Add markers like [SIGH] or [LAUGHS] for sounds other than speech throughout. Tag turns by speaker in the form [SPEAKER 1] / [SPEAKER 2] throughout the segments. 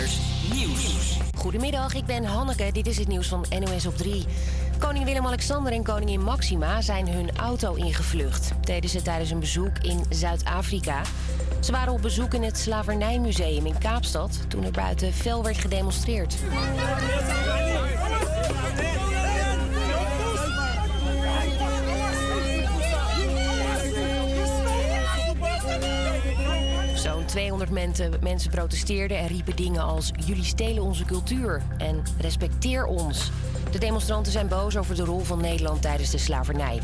[SPEAKER 1] Nieuws.
[SPEAKER 2] Goedemiddag, ik ben Hanneke. Dit is het nieuws van NOS op 3. Koning Willem-Alexander en koningin Maxima zijn hun auto ingevlucht. Deden ze tijdens een bezoek in Zuid-Afrika. Ze waren op bezoek in het Slavernijmuseum in Kaapstad... toen er buiten fel werd gedemonstreerd. 200 mensen, mensen protesteerden en riepen dingen als... jullie stelen onze cultuur en respecteer ons. De demonstranten zijn boos over de rol van Nederland tijdens de slavernij.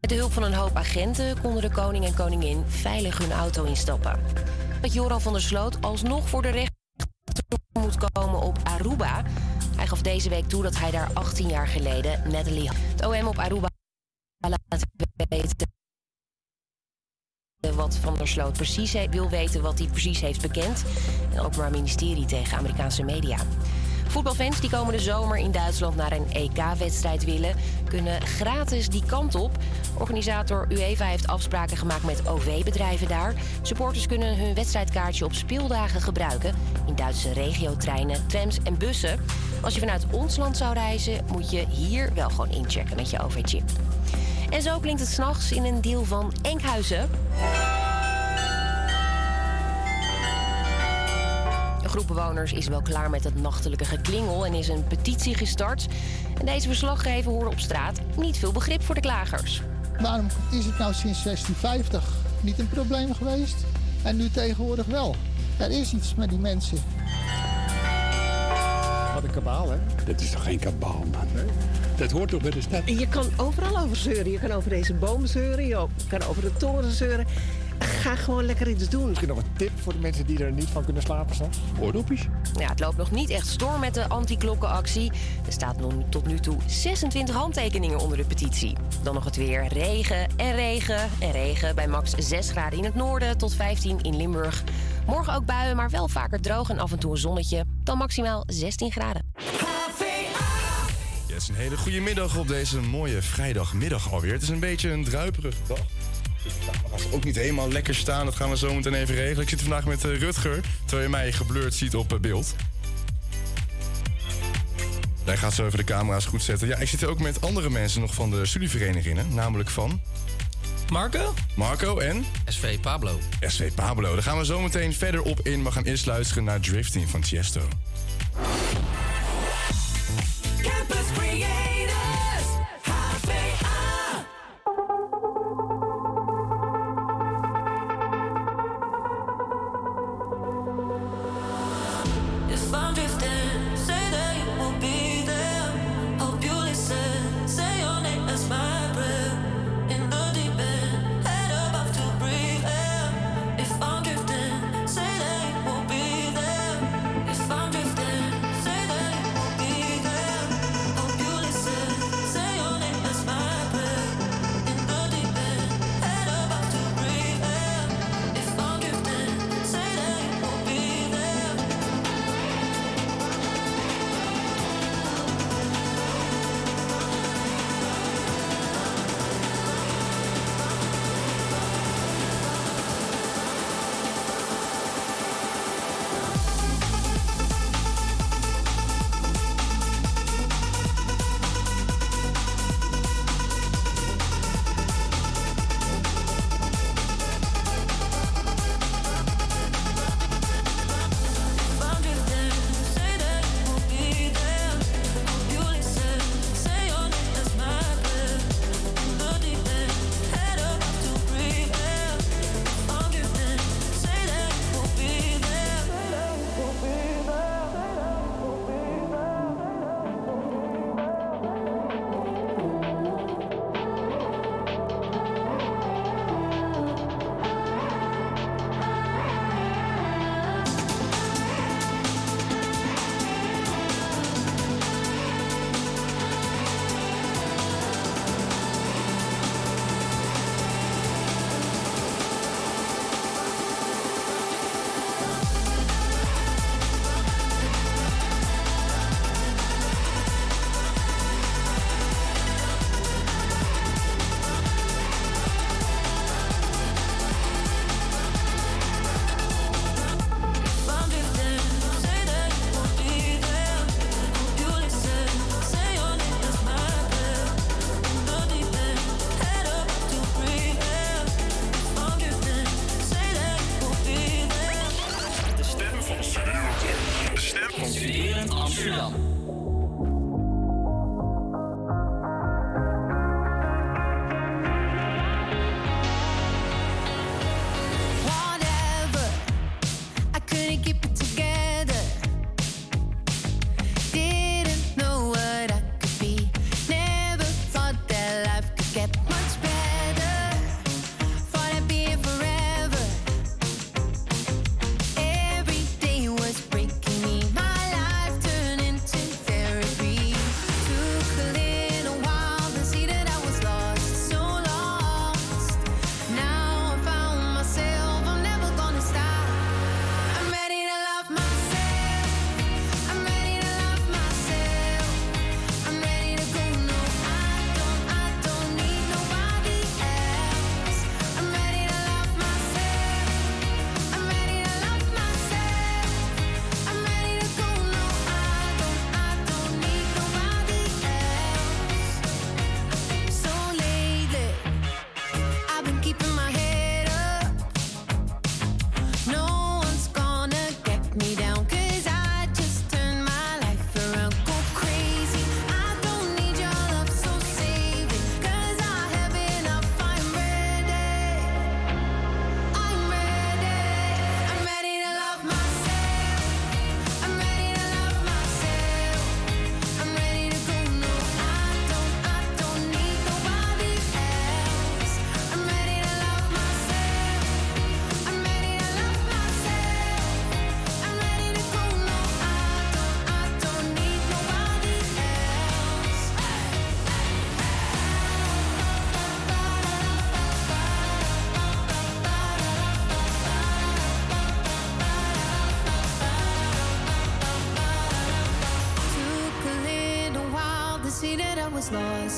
[SPEAKER 2] Met de hulp van een hoop agenten konden de koning en koningin veilig hun auto instappen. Dat Joran van der Sloot alsnog voor de rechter moet komen op Aruba. Hij gaf deze week toe dat hij daar 18 jaar geleden Natalie... Het OM op Aruba laat weten wat Van der Sloot precies wil weten wat hij precies heeft bekend. En ook maar ministerie tegen Amerikaanse media. Voetbalfans die komende zomer in Duitsland naar een EK-wedstrijd willen, kunnen gratis die kant op. Organisator UEFA heeft afspraken gemaakt met OV-bedrijven daar. Supporters kunnen hun wedstrijdkaartje op speeldagen gebruiken in Duitse regiotreinen, trams en bussen. Als je vanuit ons land zou reizen, moet je hier wel gewoon inchecken met je OV-chip. En zo klinkt het s'nachts in een deel van Enkhuizen. Groep bewoners is wel klaar met het nachtelijke geklingel en is een petitie gestart. En deze verslaggever hoorde op straat niet veel begrip voor de klagers.
[SPEAKER 3] Waarom is het nou sinds 1650 niet een probleem geweest en nu tegenwoordig wel? Er is iets met die mensen.
[SPEAKER 4] Wat een kabaal, hè?
[SPEAKER 5] Dat is toch geen kabaal, man? Dat hoort toch bij de stad?
[SPEAKER 6] Je kan overal over zeuren. Je kan over deze boom zeuren. Je kan over de toren zeuren. Ga gewoon lekker iets doen.
[SPEAKER 4] Misschien nog een tip voor de mensen die er niet van kunnen slapen s'nachts?
[SPEAKER 5] Oordopjes?
[SPEAKER 2] Ja, het loopt nog niet echt storm met de anti-klokkenactie. Er staat nog tot nu toe 26 handtekeningen onder de petitie. Dan nog het weer. Regen en regen en regen. Bij max 6 graden in het noorden tot 15 in Limburg. Morgen ook buien, maar wel vaker droog en af en toe een zonnetje. Dan maximaal 16 graden.
[SPEAKER 7] Is een hele goede middag op deze mooie vrijdagmiddag alweer. Het is een beetje een druiperige dag. Ook niet helemaal lekker staan. Dat gaan we zo meteen even regelen. Ik zit vandaag met eh, Rutger, terwijl je mij geblurred ziet op eh, beeld. Hij gaat zo even de camera's goed zetten. Ja, ik zit hier ook met andere mensen nog van de studieverenigingen. Namelijk van...
[SPEAKER 8] Marco?
[SPEAKER 7] Marco en...
[SPEAKER 8] SV Pablo.
[SPEAKER 7] SV Pablo. Daar gaan we zo meteen verder op in. We gaan eerst luisteren naar Drifting van Tiesto.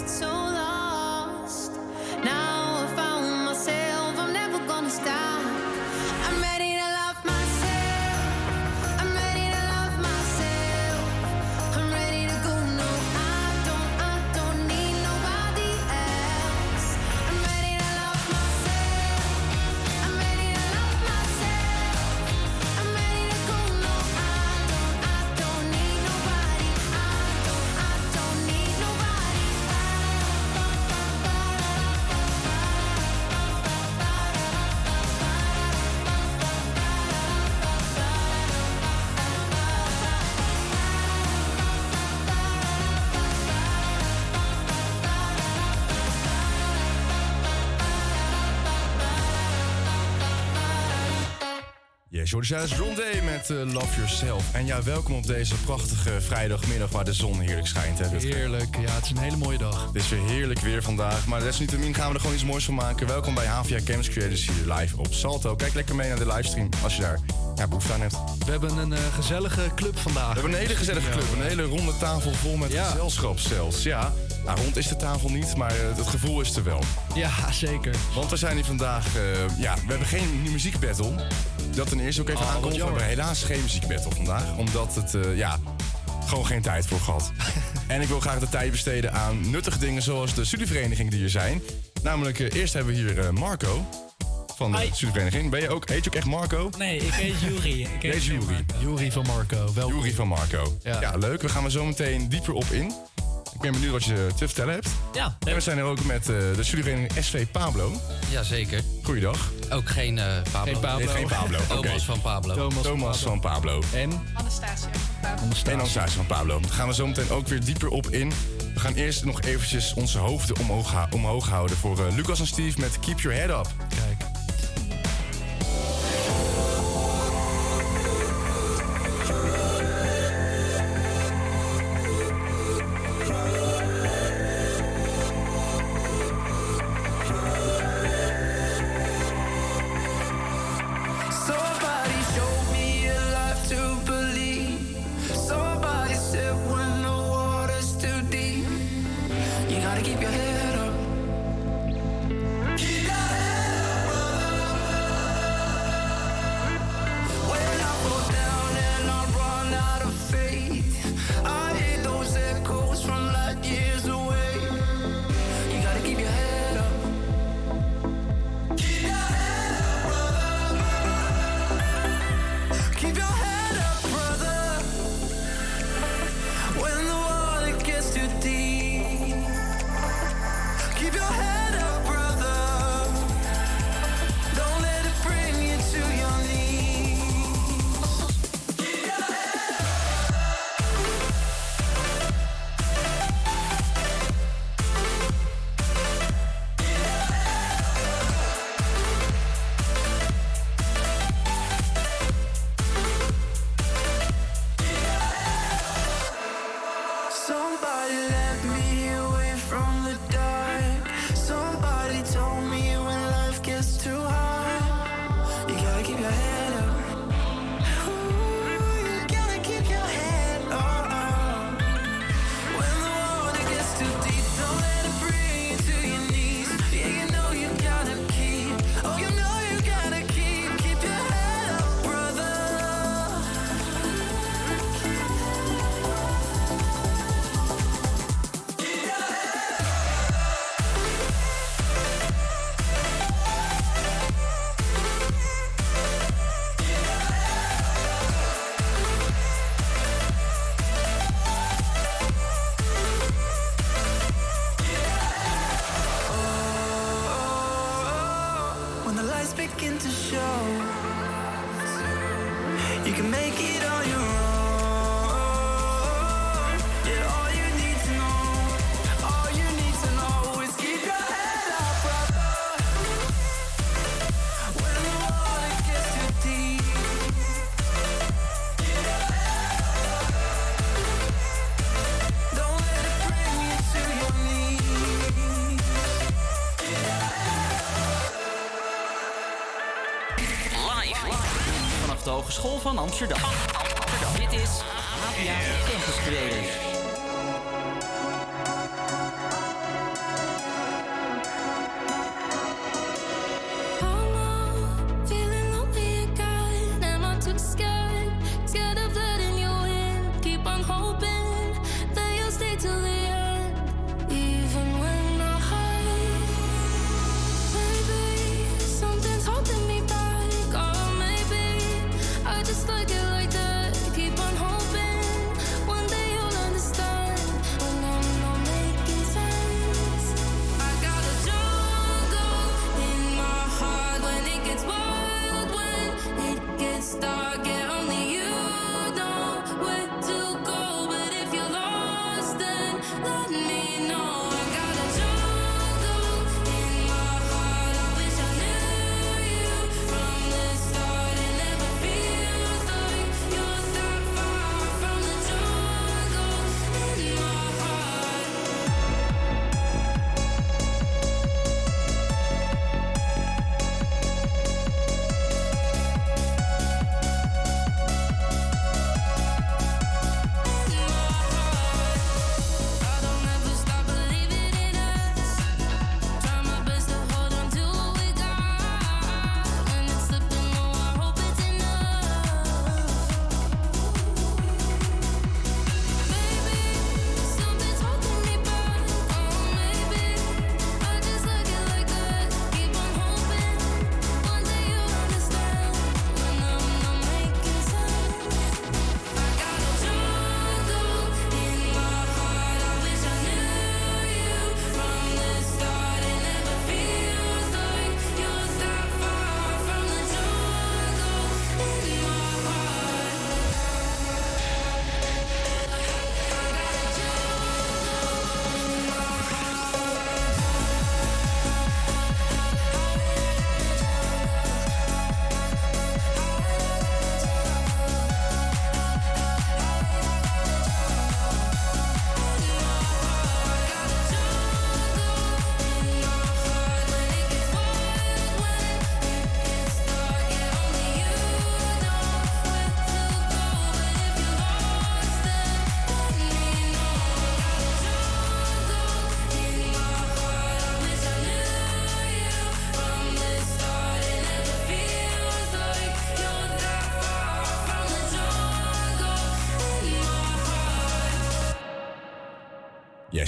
[SPEAKER 9] So
[SPEAKER 7] Jordi Salis Rondé met eh, Love Yourself. En ja, welkom op deze prachtige vrijdagmiddag waar de zon heerlijk schijnt. Hè?
[SPEAKER 1] Heerlijk. Ja, het is een hele mooie dag.
[SPEAKER 7] Het is weer heerlijk weer vandaag. Maar desalniettemin gaan we er gewoon iets moois van maken. Welkom bij HVA Campus Creators hier live op Salto. Kijk lekker mee naar de livestream als je daar ja, behoefte aan hebt.
[SPEAKER 1] We hebben een eh, gezellige club vandaag.
[SPEAKER 7] We hebben een hele gezellige club. Een hele ronde tafel vol met
[SPEAKER 1] Ja.
[SPEAKER 7] gezelschap zelfs. Ja, nou, rond is de tafel niet, maar eh, het gevoel is er wel.
[SPEAKER 1] Ja, zeker.
[SPEAKER 7] Want we zijn hier vandaag... ja, we hebben geen muziekbattle. Dat ten eerste ook even
[SPEAKER 1] Oh,
[SPEAKER 7] aankondigen. We hebben helaas geen muziekbattle vandaag. Omdat het, eh, ja, gewoon geen tijd voor gehad. [LAUGHS] en ik wil graag de tijd besteden aan nuttige dingen zoals de studievereniging die er zijn. Namelijk, eh, eerst hebben we hier eh, Marco van de
[SPEAKER 10] Hi.
[SPEAKER 7] studievereniging. Ben je ook, heet je ook echt Marco?
[SPEAKER 10] Nee, ik heet Juri. Ik
[SPEAKER 7] Nee, Jury.
[SPEAKER 1] Jury van Marco. Welkom.
[SPEAKER 7] Jury van Marco. Ja.
[SPEAKER 1] Ja.
[SPEAKER 7] leuk. We gaan er zo meteen dieper op in. Ik ben benieuwd wat je te vertellen hebt.
[SPEAKER 10] Ja,
[SPEAKER 7] En we zijn er ook met eh, de studievereniging SV Pablo.
[SPEAKER 11] Jazeker.
[SPEAKER 7] Goeiedag.
[SPEAKER 11] Ook geen eh Pablo.
[SPEAKER 1] Geen Pablo.
[SPEAKER 7] Nee, geen Pablo. [LAUGHS]
[SPEAKER 11] Thomas van Pablo.
[SPEAKER 1] Thomas,
[SPEAKER 7] Thomas van Pablo.
[SPEAKER 1] En
[SPEAKER 12] Anastasia.
[SPEAKER 1] Anastasia.
[SPEAKER 7] En Anastasia van Pablo. Daar gaan we zo meteen ook weer dieper op in. We gaan eerst nog eventjes onze hoofden omhoog, omhoog houden voor eh, Lucas en Steve met Keep Your Head Up.
[SPEAKER 1] Kijk.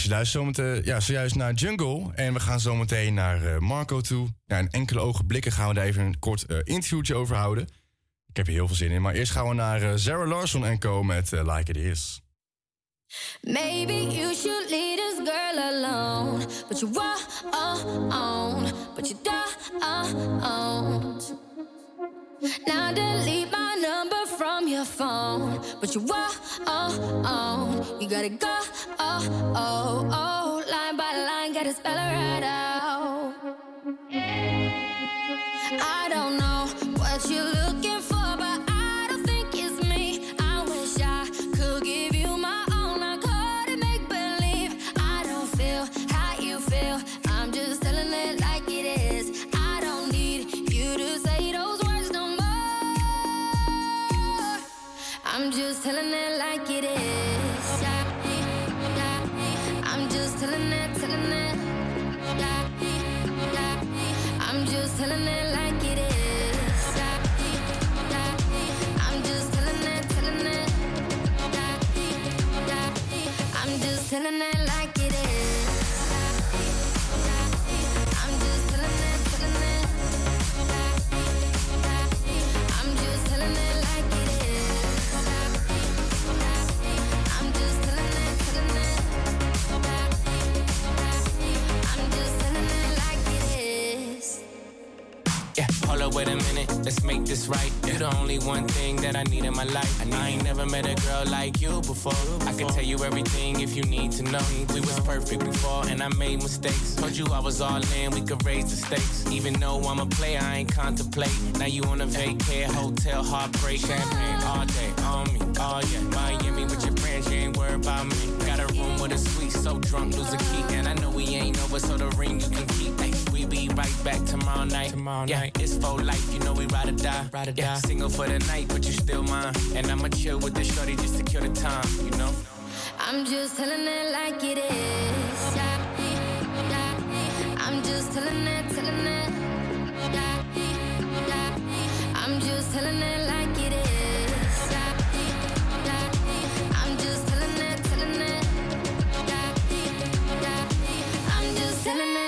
[SPEAKER 7] Je luistert zometeen, ja, zojuist naar Jungle. En we gaan zometeen naar eh, Marco toe. Ja, in enkele ogenblikken gaan we daar even een kort eh, interviewtje over houden. Ik heb er heel veel zin in. Maar eerst gaan we naar eh, Sarah Larson en Co. met Like It Is.
[SPEAKER 13] Maybe you should leave this girl alone. But you won't, but you don't. Now delete my number from your phone. But you won't, you gotta go. Oh, oh, oh. Line by line, gotta spell it right out. I
[SPEAKER 14] let's make this right. You're the only one thing that I need in my life. I, ain't never met a girl like you before. I can tell you everything if you need to know. We was perfect before, and I made mistakes. Told you I was all in, we could raise the stakes. Even though I'm a player, I ain't contemplate. Now you on a vacay, hotel, heartbreak, champagne all day on me. Oh yeah, Miami with your friends, you ain't worried about me. Got a room with a suite, so drunk, lose a key. And I know we ain't over, so the ring you can keep. Ay, be right back tomorrow night. Tomorrow yeah, night. it's for life, you know we ride or die. Ride or yeah, die. Single for the night, but you still mine. And I'ma chill with the shorty just to kill the time, you know.
[SPEAKER 13] I'm just telling it like it is. Yeah, yeah. I'm just telling it, telling it. Yeah, yeah. I'm just telling it like it is. Yeah, yeah. I'm just telling it, telling it. Yeah, yeah. I'm just telling it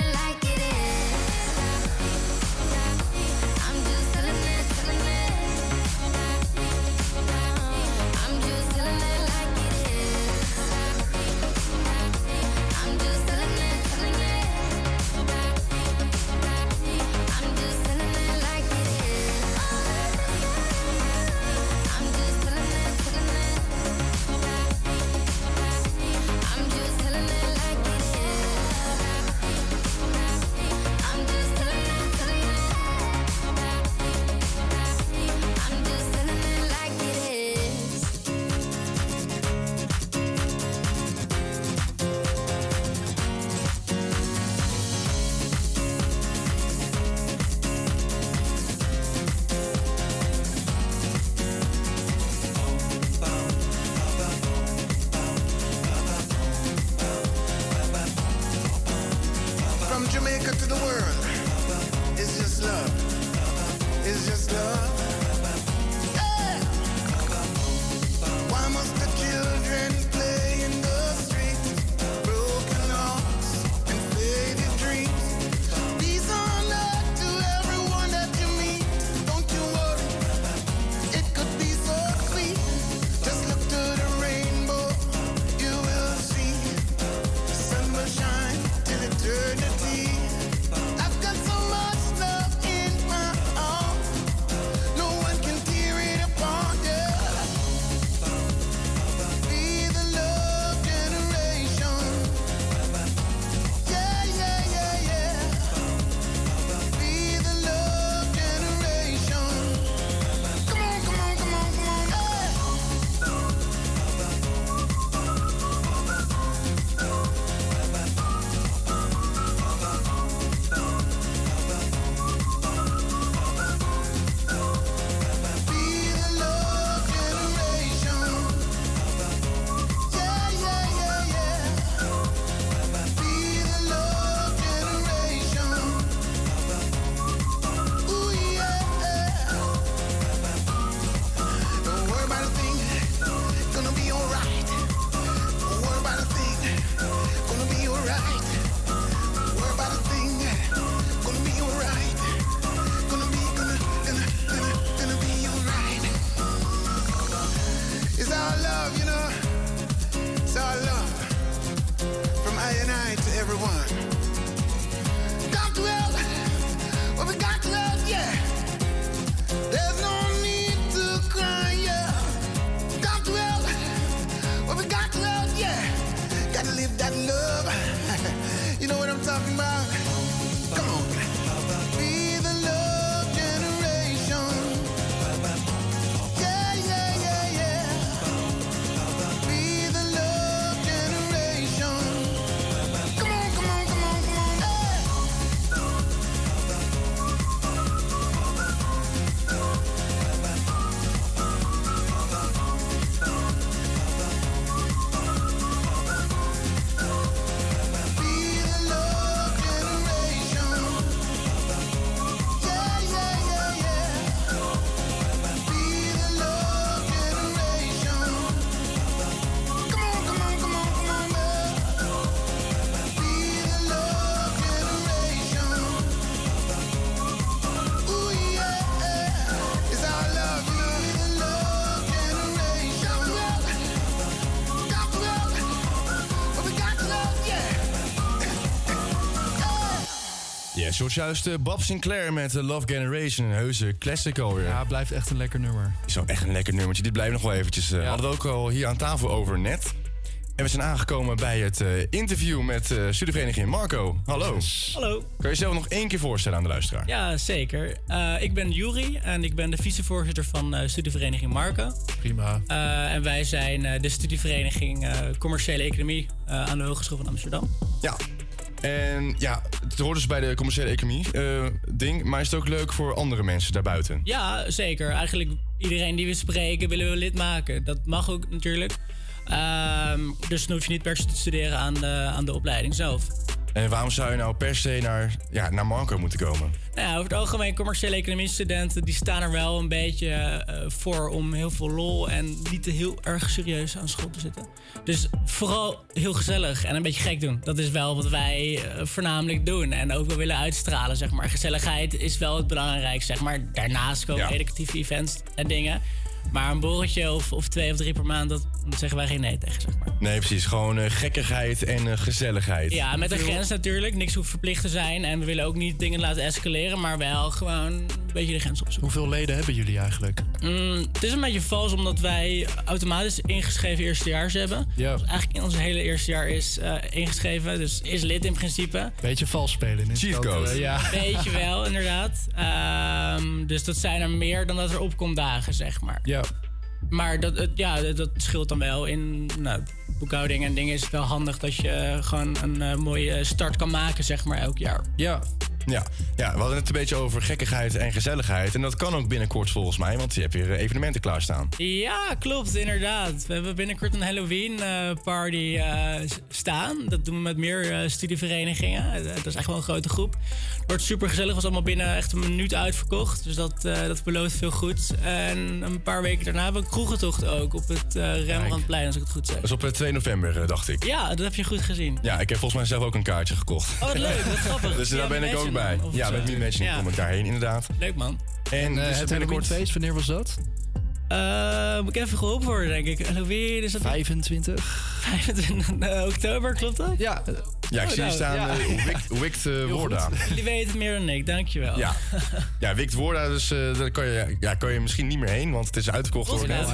[SPEAKER 7] Ja, zoals juist eh, Bob Sinclair met eh, Love Generation, een heuse classic alweer.
[SPEAKER 8] Ja, blijft echt een lekker nummer.
[SPEAKER 7] Is ook echt een lekker nummertje. Dit blijft nog wel eventjes. eh,
[SPEAKER 8] Ja.
[SPEAKER 7] Hadden we ook al hier aan tafel over net. En we zijn aangekomen bij het eh, interview met eh studievereniging Marco. Hallo.
[SPEAKER 10] Hallo.
[SPEAKER 7] Kan je jezelf nog één keer voorstellen aan de luisteraar?
[SPEAKER 10] Ja, zeker. Eh, ik ben Juri en ik ben de vicevoorzitter van eh, studievereniging Marco.
[SPEAKER 8] Prima.
[SPEAKER 10] Eh, en wij zijn eh, de studievereniging eh, Commerciële Economie eh, aan de Hogeschool van Amsterdam.
[SPEAKER 7] Ja. En ja, het hoort dus bij de commerciële economie eh, ding. Maar is het ook leuk voor andere mensen daarbuiten?
[SPEAKER 10] Ja, zeker. Eigenlijk iedereen die we spreken willen we lid maken. Dat mag ook natuurlijk. Ehm, dus dan hoef je niet per se te studeren aan de, aan de opleiding zelf.
[SPEAKER 7] En waarom zou je nou per se naar, ja, naar Marco moeten komen?
[SPEAKER 10] Nou ja, over het algemeen commerciële economie studenten die staan er wel een beetje eh, voor om heel veel lol en niet te heel erg serieus aan school te zitten. Dus vooral heel gezellig en een beetje gek doen. Dat is wel wat wij eh, voornamelijk doen en ook wel willen uitstralen, zeg maar. Gezelligheid is wel het belangrijkste, zeg maar. Daarnaast komen
[SPEAKER 7] Ja.
[SPEAKER 10] educatieve events en dingen. Maar een borreltje of, of twee of drie per maand, dat zeggen wij geen nee tegen, zeg maar.
[SPEAKER 7] Nee, precies. Gewoon eh, gekkigheid en eh, gezelligheid.
[SPEAKER 10] Ja, met een grens natuurlijk. Niks hoeft verplicht te zijn. En we willen ook niet dingen laten escaleren, maar wel gewoon een beetje de grens opzoeken.
[SPEAKER 8] Hoeveel leden hebben jullie eigenlijk?
[SPEAKER 10] Mm, het is een beetje vals omdat wij automatisch ingeschreven eerstejaars hebben.
[SPEAKER 8] Ja.
[SPEAKER 10] Dus eigenlijk in ons hele eerste jaar is eh, ingeschreven, dus is lid in principe.
[SPEAKER 8] Beetje vals spelen. in
[SPEAKER 7] code.
[SPEAKER 8] eh, ja. [LAUGHS]
[SPEAKER 10] Weet je wel, inderdaad. Ehm, dus dat zijn er meer dan dat er opkomt dagen, zeg maar.
[SPEAKER 8] Ja.
[SPEAKER 10] Maar dat, het- ja, dat, dat scheelt dan wel. In nou, boekhouding en dingen is het wel handig dat je eh, gewoon een eh, mooie start kan maken, zeg maar, elk jaar.
[SPEAKER 8] Ja.
[SPEAKER 7] Ja. ja, we hadden het een beetje over gekkigheid en gezelligheid. En dat kan ook binnenkort volgens mij, want je hebt weer eh, evenementen klaarstaan.
[SPEAKER 10] Ja, klopt, inderdaad. We hebben binnenkort een Halloween eh, party eh, staan. Dat doen we met meer studieverenigingen. Dat is echt wel een grote groep. Het wordt super gezellig. was allemaal binnen echt een minuut uitverkocht. Dus dat, dat belooft veel goed. En een paar weken daarna hebben we een kroegentocht ook op het Rembrandtplein, als ik het goed zeg.
[SPEAKER 7] Dat is op eh, 2 november, dacht ik.
[SPEAKER 10] Ja, dat heb je goed gezien.
[SPEAKER 7] Ja, ik heb volgens mij zelf ook een kaartje gekocht.
[SPEAKER 10] Oh, wat leuk, wat [LAUGHS] grappig.
[SPEAKER 7] dus
[SPEAKER 10] Ja,
[SPEAKER 7] daar ben ik ook
[SPEAKER 10] Of
[SPEAKER 7] Ja, met Imagine
[SPEAKER 10] Ja.
[SPEAKER 7] kom ik daarheen, inderdaad.
[SPEAKER 10] Leuk man.
[SPEAKER 7] En,
[SPEAKER 8] En eh,
[SPEAKER 7] dus
[SPEAKER 8] het
[SPEAKER 7] binnenkort...
[SPEAKER 8] Halloweenfeest, wanneer was dat?
[SPEAKER 10] Eh, moet ik even geholpen worden, denk ik. Halloween is dat
[SPEAKER 8] 25.
[SPEAKER 10] 25 [LAUGHS] oktober, klopt dat?
[SPEAKER 8] Ja.
[SPEAKER 7] Ja, ik
[SPEAKER 10] Oh,
[SPEAKER 7] zie hier
[SPEAKER 10] nou,
[SPEAKER 7] staan
[SPEAKER 10] ja.
[SPEAKER 7] eh, Wikt, Wikt eh, Worda.
[SPEAKER 10] Jullie weten het meer dan ik, dankjewel.
[SPEAKER 7] Ja, [LAUGHS] ja Wikt Worda, dus eh, daar kan je, ja, kan je misschien niet meer heen, want het is uitverkocht door net.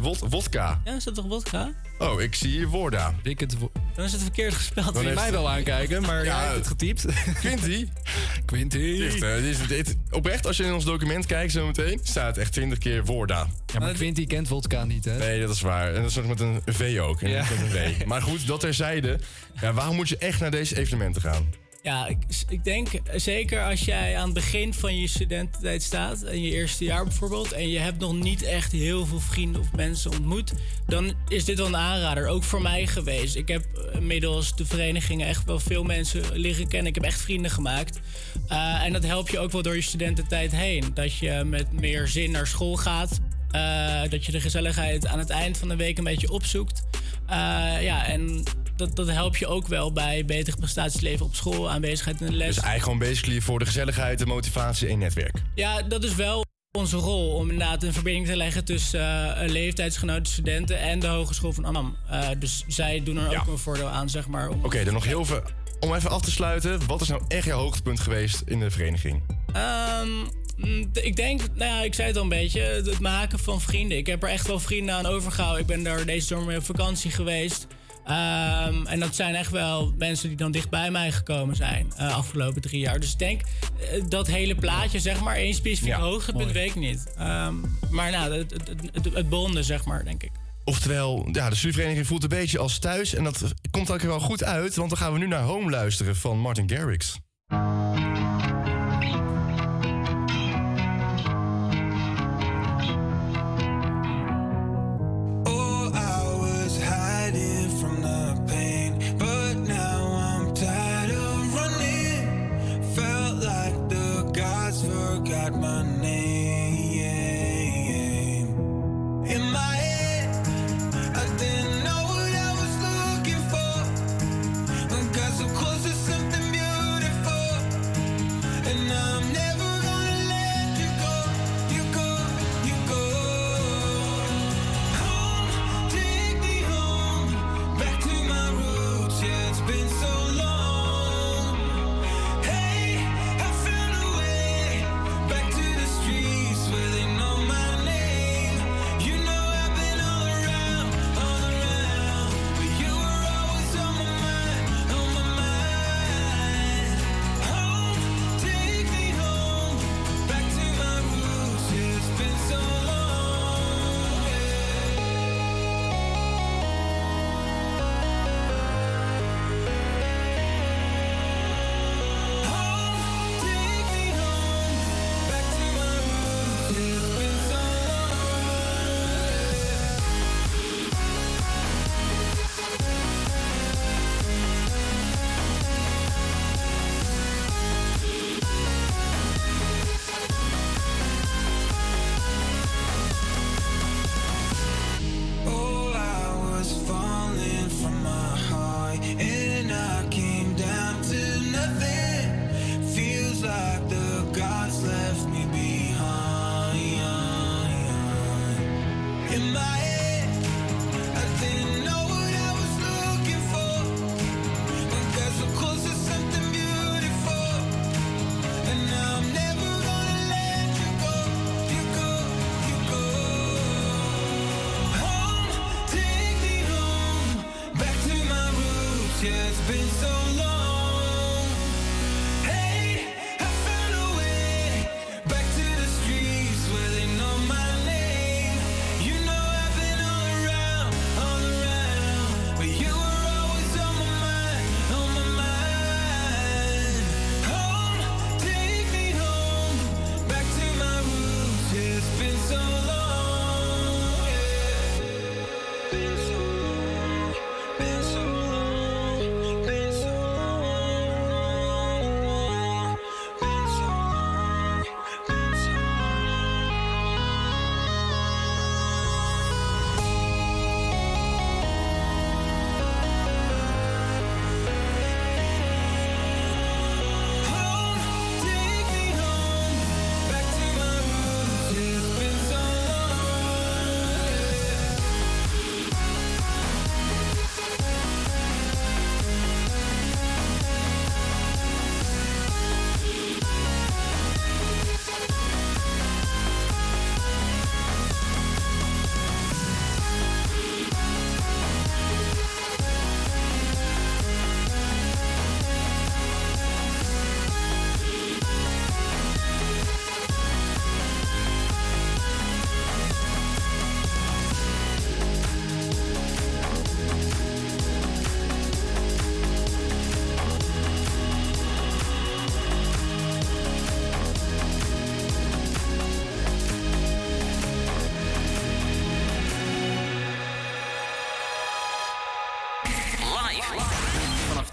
[SPEAKER 7] Wod- Wodka.
[SPEAKER 10] Ja, is dat toch vodka?
[SPEAKER 7] Oh, ik zie hier Worda.
[SPEAKER 8] Wo-
[SPEAKER 10] Dan is het verkeerd gespeld.
[SPEAKER 7] Dan
[SPEAKER 8] je
[SPEAKER 7] heeft-
[SPEAKER 8] mij wel aankijken, maar
[SPEAKER 7] Ja,
[SPEAKER 8] jij hebt het getypt.
[SPEAKER 7] Quinty. [LAUGHS]
[SPEAKER 8] Quinty.
[SPEAKER 7] Echt, dit is, dit, oprecht, als je in ons document kijkt zo meteen, staat echt 20 keer Worda.
[SPEAKER 8] Ja, maar Quinty kent vodka niet, hè?
[SPEAKER 7] Nee, dat is waar. En dat is nog met een V ook. En
[SPEAKER 8] Ja.
[SPEAKER 7] met een W. Maar goed, dat terzijde. Ja, waarom moet je echt naar deze evenementen gaan?
[SPEAKER 10] Ja, ik, ik denk zeker als jij aan het begin van je studententijd staat, in je eerste jaar bijvoorbeeld, en je hebt nog niet echt heel veel vrienden of mensen ontmoet, dan is dit wel een aanrader. Ook voor mij geweest. Ik heb eh, inmiddels de verenigingen echt wel veel mensen liggen kennen. Ik heb echt vrienden gemaakt. Eh, en dat helpt je ook wel door je studententijd heen. Dat je met meer zin naar school gaat. Eh, dat je de gezelligheid aan het eind van de week een beetje opzoekt. Eh, ja, en dat, dat helpt je ook wel bij betere prestaties leveren op school, aanwezigheid in de les.
[SPEAKER 7] Dus eigenlijk gewoon basically voor de gezelligheid, de motivatie en netwerk.
[SPEAKER 10] Ja, dat is wel onze rol om inderdaad een verbinding te leggen tussen eh leeftijdsgenoten, studenten en de Hogeschool van Amsterdam. Eh, dus zij doen er ook een voordeel aan, zeg maar.
[SPEAKER 7] Oké, dan nog heel veel. Om even af te sluiten, wat is nou echt jouw hoogtepunt geweest in de vereniging?
[SPEAKER 10] Ehm, mm, ik denk, nou ja, ik zei het al een beetje, het het maken van vrienden. Ik heb er echt wel vrienden aan overgehouden. Ik ben daar deze zomer mee op vakantie geweest. Ehm, en dat zijn echt wel mensen die dan dicht bij mij gekomen zijn uh, afgelopen drie jaar. Dus ik denk uh, dat hele plaatje, zeg maar, één specifiek
[SPEAKER 7] Ja,
[SPEAKER 10] hoogtepunt weet ik niet. Um, maar nou, het, het, het, het bonden, zeg maar, denk ik.
[SPEAKER 7] Oftewel, ja, de studievereniging voelt een beetje als thuis. En dat komt ook wel goed uit, want dan gaan we nu naar Home luisteren van Martin Garrix.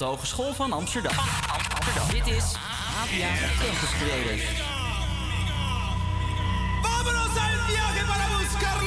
[SPEAKER 15] Hogeschool van Amsterdam. Amsterdam. Dit is APA Campus Creators.
[SPEAKER 16] Vámonos al viaje para buscar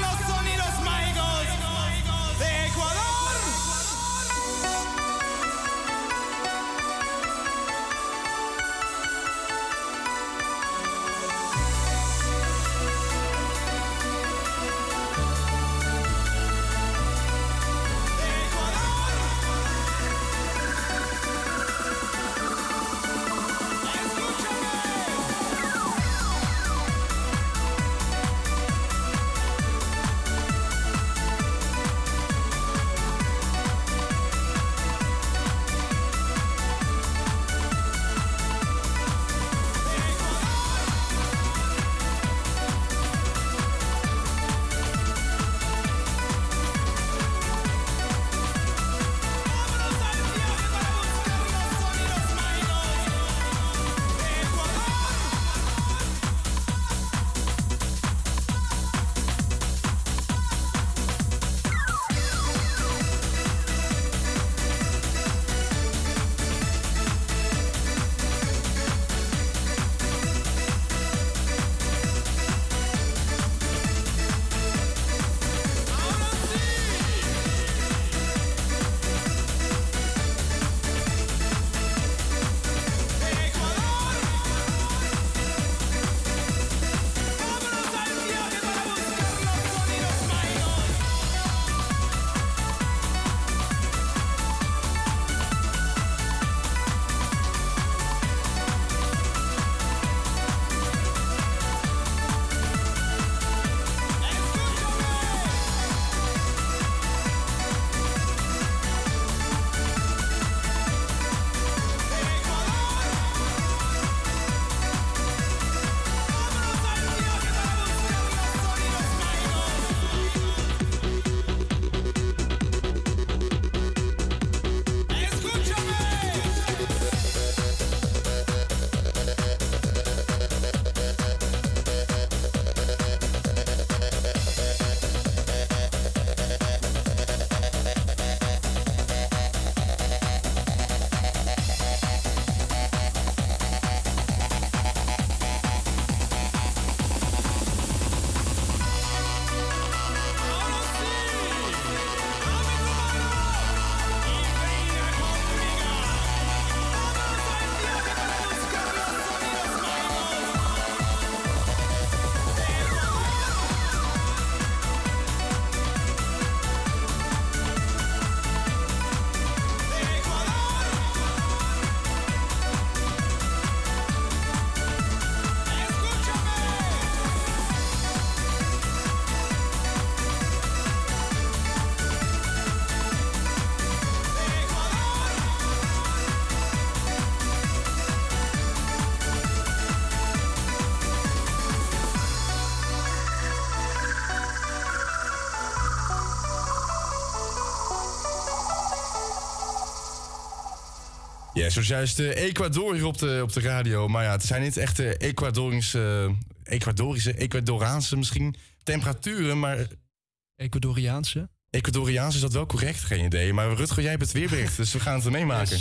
[SPEAKER 7] Ja, zojuist de Ecuador hier op de, op de radio. Maar ja, het zijn niet echt Ecuadorische, Ecuadorische, Ecuadoraanse misschien temperaturen, maar...
[SPEAKER 8] Ecuadoriaanse?
[SPEAKER 7] Ecuadoriaans, is dat wel correct? Geen idee. Maar Rutger, jij hebt het weerbericht, dus we gaan het er meemaken.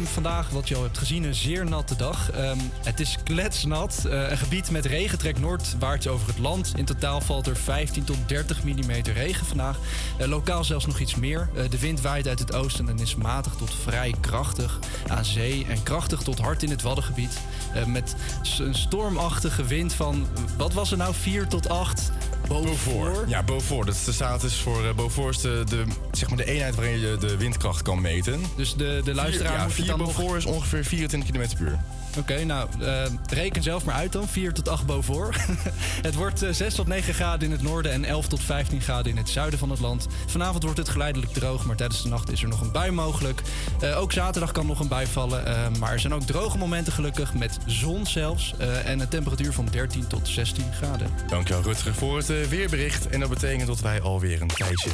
[SPEAKER 8] Ehm, vandaag, wat je al hebt gezien, een zeer natte dag. Ehm, het is kletsnat. Eh, een gebied met regen trekt noordwaarts over het land. In totaal valt er 15 tot 30 mm regen vandaag. Eh, lokaal zelfs nog iets meer. Eh, de wind waait uit het oosten en is matig tot vrij krachtig aan zee. En krachtig tot hard in het Waddengebied. Met een stormachtige wind van, wat was er nou, 4 tot 8
[SPEAKER 7] Beaufort. Ja, Beaufort. Dat staat dus voor uh, Beaufort is de, de, zeg maar de eenheid waarin je de windkracht kan meten.
[SPEAKER 8] Dus de, de luisteraar
[SPEAKER 7] ja,
[SPEAKER 8] moet
[SPEAKER 7] vier
[SPEAKER 8] dan nog-
[SPEAKER 7] Beaufort is ongeveer 24 km per uur.
[SPEAKER 8] Oké, nou, eh, reken zelf maar uit dan. 4 tot 8 Beaufort. [LAUGHS] het wordt eh, 6 tot 9 graden in het noorden en 11 tot 15 graden in het zuiden van het land. Vanavond wordt het geleidelijk droog, maar tijdens de nacht is er nog een bui mogelijk. Eh, ook zaterdag kan nog een bui vallen, eh, maar er zijn ook droge momenten gelukkig, met zon zelfs. eh, en een temperatuur van 13 tot 16 graden.
[SPEAKER 7] Dankjewel Rutger voor het eh, weerbericht. En dat betekent dat wij alweer een tijdje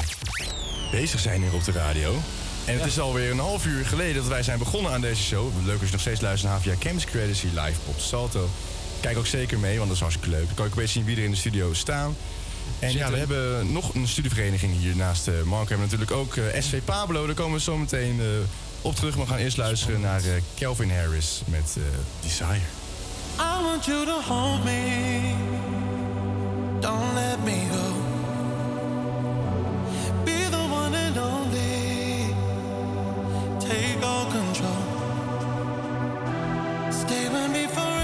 [SPEAKER 7] bezig zijn hier op de radio. En het is alweer een half uur geleden dat wij zijn begonnen aan deze show. Leuk als je nog steeds luistert naar via Campus Creators hier live op Salto. Kijk ook zeker mee, want dat is hartstikke leuk. Dan kan ik een beetje zien wie er in de studio staan. En ja, we hebben nog een studievereniging hier naast eh, Mark. We hebben natuurlijk ook eh, SV Pablo. Daar komen we zo meteen eh, op terug. Maar we gaan eerst luisteren naar eh, Calvin Harris met eh, Desire.
[SPEAKER 16] I want you to hold me. Don't let me go. Be the one and only. Take all control. Stay with me.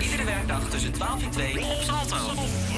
[SPEAKER 1] Iedere werkdag tussen 12 en 2 op Salto.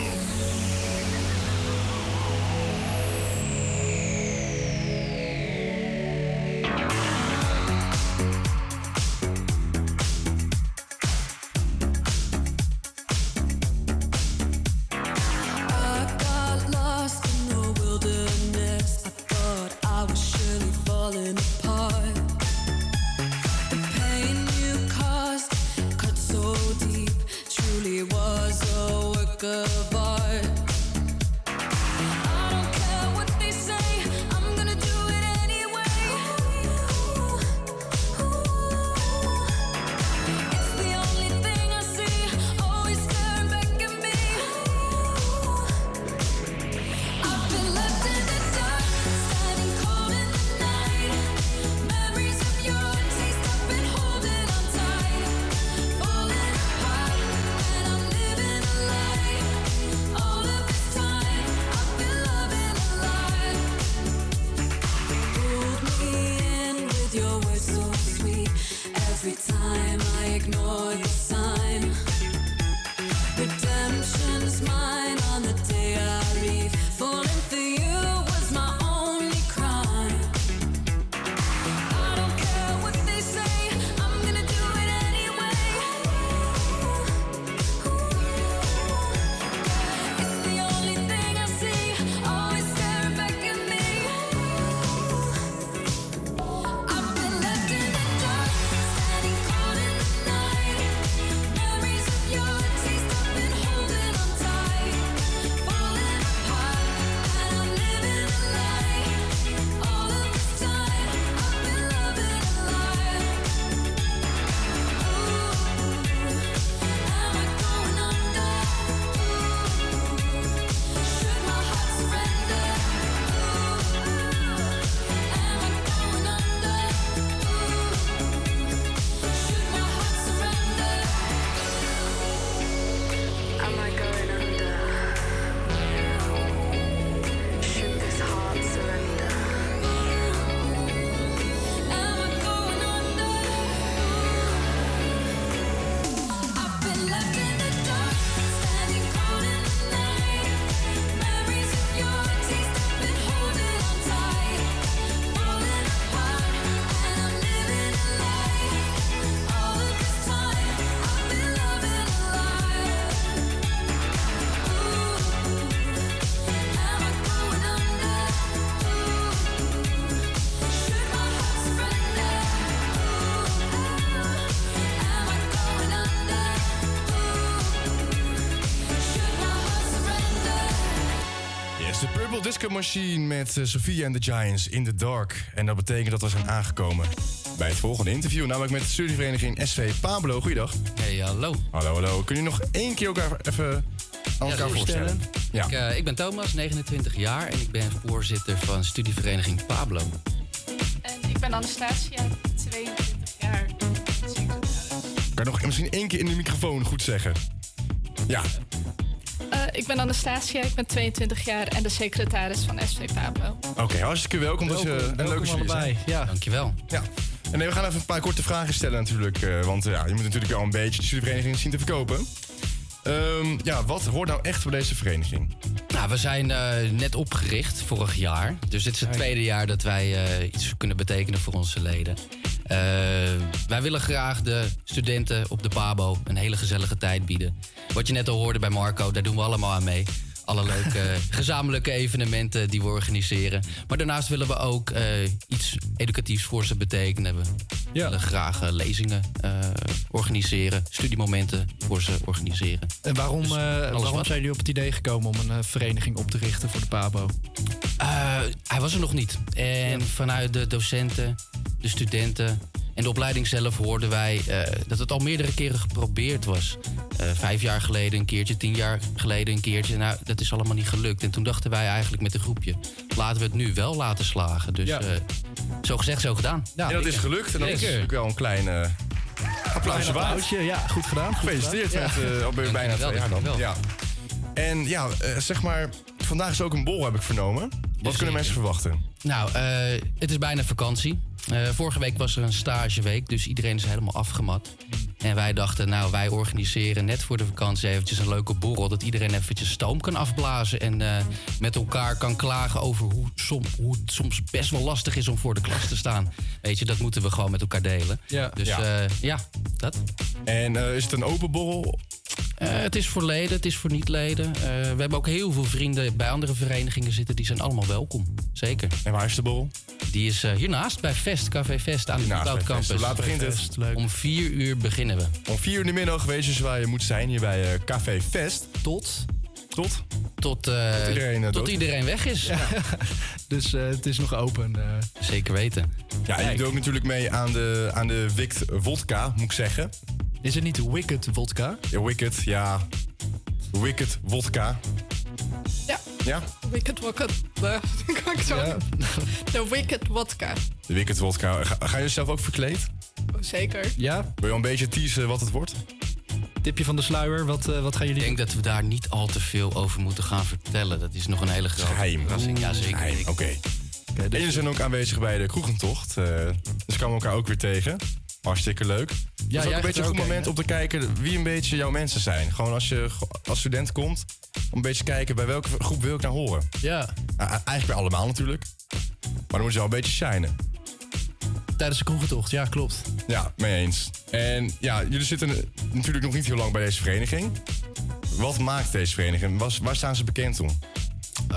[SPEAKER 7] Disco Machine met eh, Sophia and the Giants in the Dark. En dat betekent dat we zijn aangekomen bij het volgende interview. Namelijk met de studievereniging SV Pablo. Goeiedag.
[SPEAKER 11] Hey, hallo.
[SPEAKER 7] Hallo, hallo. Kun je nog één keer elkaar even aan elkaar voorstellen? Ja.
[SPEAKER 11] Ik, eh, ik ben Thomas, 29 jaar en ik ben voorzitter van studievereniging Pablo.
[SPEAKER 12] En ik ben Anastasia, 22 jaar.
[SPEAKER 7] Kan je nog misschien één keer in de microfoon goed zeggen? Ja.
[SPEAKER 12] Ik ben Anastasia, ik ben 22 jaar en de secretaris van SV Pablo.
[SPEAKER 7] Oké, hartstikke welkom. Dat is eh, een leuke jullie zijn.
[SPEAKER 8] Ja.
[SPEAKER 11] Dankjewel.
[SPEAKER 7] Ja. En nee, we gaan even een paar korte vragen stellen natuurlijk. eh, want eh, ja, je moet natuurlijk wel een beetje de studievereniging zien te verkopen. Ehm, ja, wat hoort nou echt bij deze vereniging?
[SPEAKER 11] Nou, we zijn eh, net opgericht vorig jaar. Dus dit is het tweede jaar dat wij eh, iets kunnen betekenen voor onze leden. Eh, wij willen graag de studenten op de Pabo een hele gezellige tijd bieden. Wat je net al hoorde bij Marco, daar doen we allemaal aan mee. Alle leuke [LAUGHS] gezamenlijke evenementen die we organiseren. Maar daarnaast willen we ook eh, iets educatiefs voor ze betekenen. We willen graag eh, lezingen organiseren, studiemomenten voor ze organiseren.
[SPEAKER 8] En waarom,
[SPEAKER 11] Dus
[SPEAKER 8] waarom
[SPEAKER 11] wat.
[SPEAKER 8] zijn jullie op het idee gekomen om een vereniging op te richten voor de PABO?
[SPEAKER 11] Hij was er nog niet. En vanuit de docenten, de studenten en de opleiding zelf hoorden wij eh, dat het al meerdere keren geprobeerd was. Eh, vijf jaar geleden een keertje, tien jaar geleden een keertje. Nou, dat is allemaal niet gelukt. En toen dachten wij eigenlijk met een groepje, laten we het nu wel laten slagen. Dus
[SPEAKER 7] Ja.
[SPEAKER 11] eh, zo gezegd, zo gedaan.
[SPEAKER 7] en dat is gelukt. En dat is natuurlijk wel een klein applausje
[SPEAKER 8] Klein
[SPEAKER 7] waard.
[SPEAKER 8] applausje, ja, goed gedaan.
[SPEAKER 7] Gefeliciteerd met
[SPEAKER 8] Ja.
[SPEAKER 7] eh, al ben je bijna twee jaar dan. Ja. En ja, zeg maar, vandaag is ook een bol, heb ik vernomen. Wat kunnen mensen verwachten?
[SPEAKER 11] Nou, eh, het is bijna vakantie. Eh, vorige week was er een stageweek, dus iedereen is helemaal afgemat. En wij dachten, nou, wij organiseren net voor de vakantie eventjes een leuke borrel... dat iedereen eventjes stoom kan afblazen en eh, met elkaar kan klagen over hoe, som, hoe het soms best wel lastig is om voor de klas te staan. Weet je, dat moeten we gewoon met elkaar delen.
[SPEAKER 8] Ja.
[SPEAKER 11] Dus
[SPEAKER 7] Ja.
[SPEAKER 11] ja, ja dat.
[SPEAKER 7] En eh, is het een open borrel?
[SPEAKER 11] Eh, het is voor leden, het is voor niet-leden. Eh, we hebben ook heel veel vrienden bij andere verenigingen zitten. Die zijn allemaal welkom. Zeker.
[SPEAKER 7] En waar is de borrel?
[SPEAKER 11] Die is eh, hiernaast bij Vest, Café Vest aan de
[SPEAKER 7] Hiernaast Vest.
[SPEAKER 11] Campus.
[SPEAKER 7] Hoe laat begint het?
[SPEAKER 11] Om vier uur beginnen we.
[SPEAKER 7] Om vier uur in de middag weet je dus waar je moet zijn, hier bij eh, Café Fest.
[SPEAKER 8] Tot?
[SPEAKER 7] Tot?
[SPEAKER 11] Tot, eh,
[SPEAKER 7] Tot iedereen,
[SPEAKER 11] tot iedereen weg is. [LAUGHS]
[SPEAKER 8] Dus eh, het is nog open. eh.
[SPEAKER 11] Zeker weten.
[SPEAKER 7] Ja, en je doet ook natuurlijk mee aan de, aan de Wicked Vodka, moet ik zeggen.
[SPEAKER 8] Is het niet Wicked Vodka?
[SPEAKER 7] Ja, Wicked, ja. Wicked Vodka.
[SPEAKER 12] Ja.
[SPEAKER 7] Ja?
[SPEAKER 12] Wicked Vodka. [LAUGHS] Kan ik zo?
[SPEAKER 8] Ja. [LAUGHS]
[SPEAKER 12] De Wicked Vodka.
[SPEAKER 7] De Wicked Vodka. Ga, ga je zelf ook verkleed?
[SPEAKER 12] Oh, Zeker.
[SPEAKER 8] Ja?
[SPEAKER 7] Wil je al een beetje teasen wat het wordt?
[SPEAKER 8] Tipje van de sluier, wat, eh, wat gaan jullie
[SPEAKER 11] Ik denk dat we daar niet al te veel over moeten gaan vertellen. Dat is nog een hele grote
[SPEAKER 7] Geheim.
[SPEAKER 11] verrassing. Ja, zeker.
[SPEAKER 7] Oké.
[SPEAKER 8] dus-
[SPEAKER 7] En jullie zijn ook aanwezig bij de kroegentocht. eh, dus kwamen we elkaar ook weer tegen. Hartstikke leuk. Ja,
[SPEAKER 8] jij
[SPEAKER 7] is ook een beetje een goed moment om te kijken wie een beetje jouw mensen zijn. Gewoon als je als student komt, om een beetje te kijken bij welke groep wil ik nou horen.
[SPEAKER 8] Ja.
[SPEAKER 7] eigenlijk bij allemaal natuurlijk. Maar dan moet je wel een beetje shinen.
[SPEAKER 8] Tijdens de kroegentocht, ja, klopt.
[SPEAKER 7] Ja, mee eens. En ja, jullie zitten natuurlijk nog niet heel lang bij deze vereniging. Wat maakt deze vereniging? Was- waar staan ze bekend om?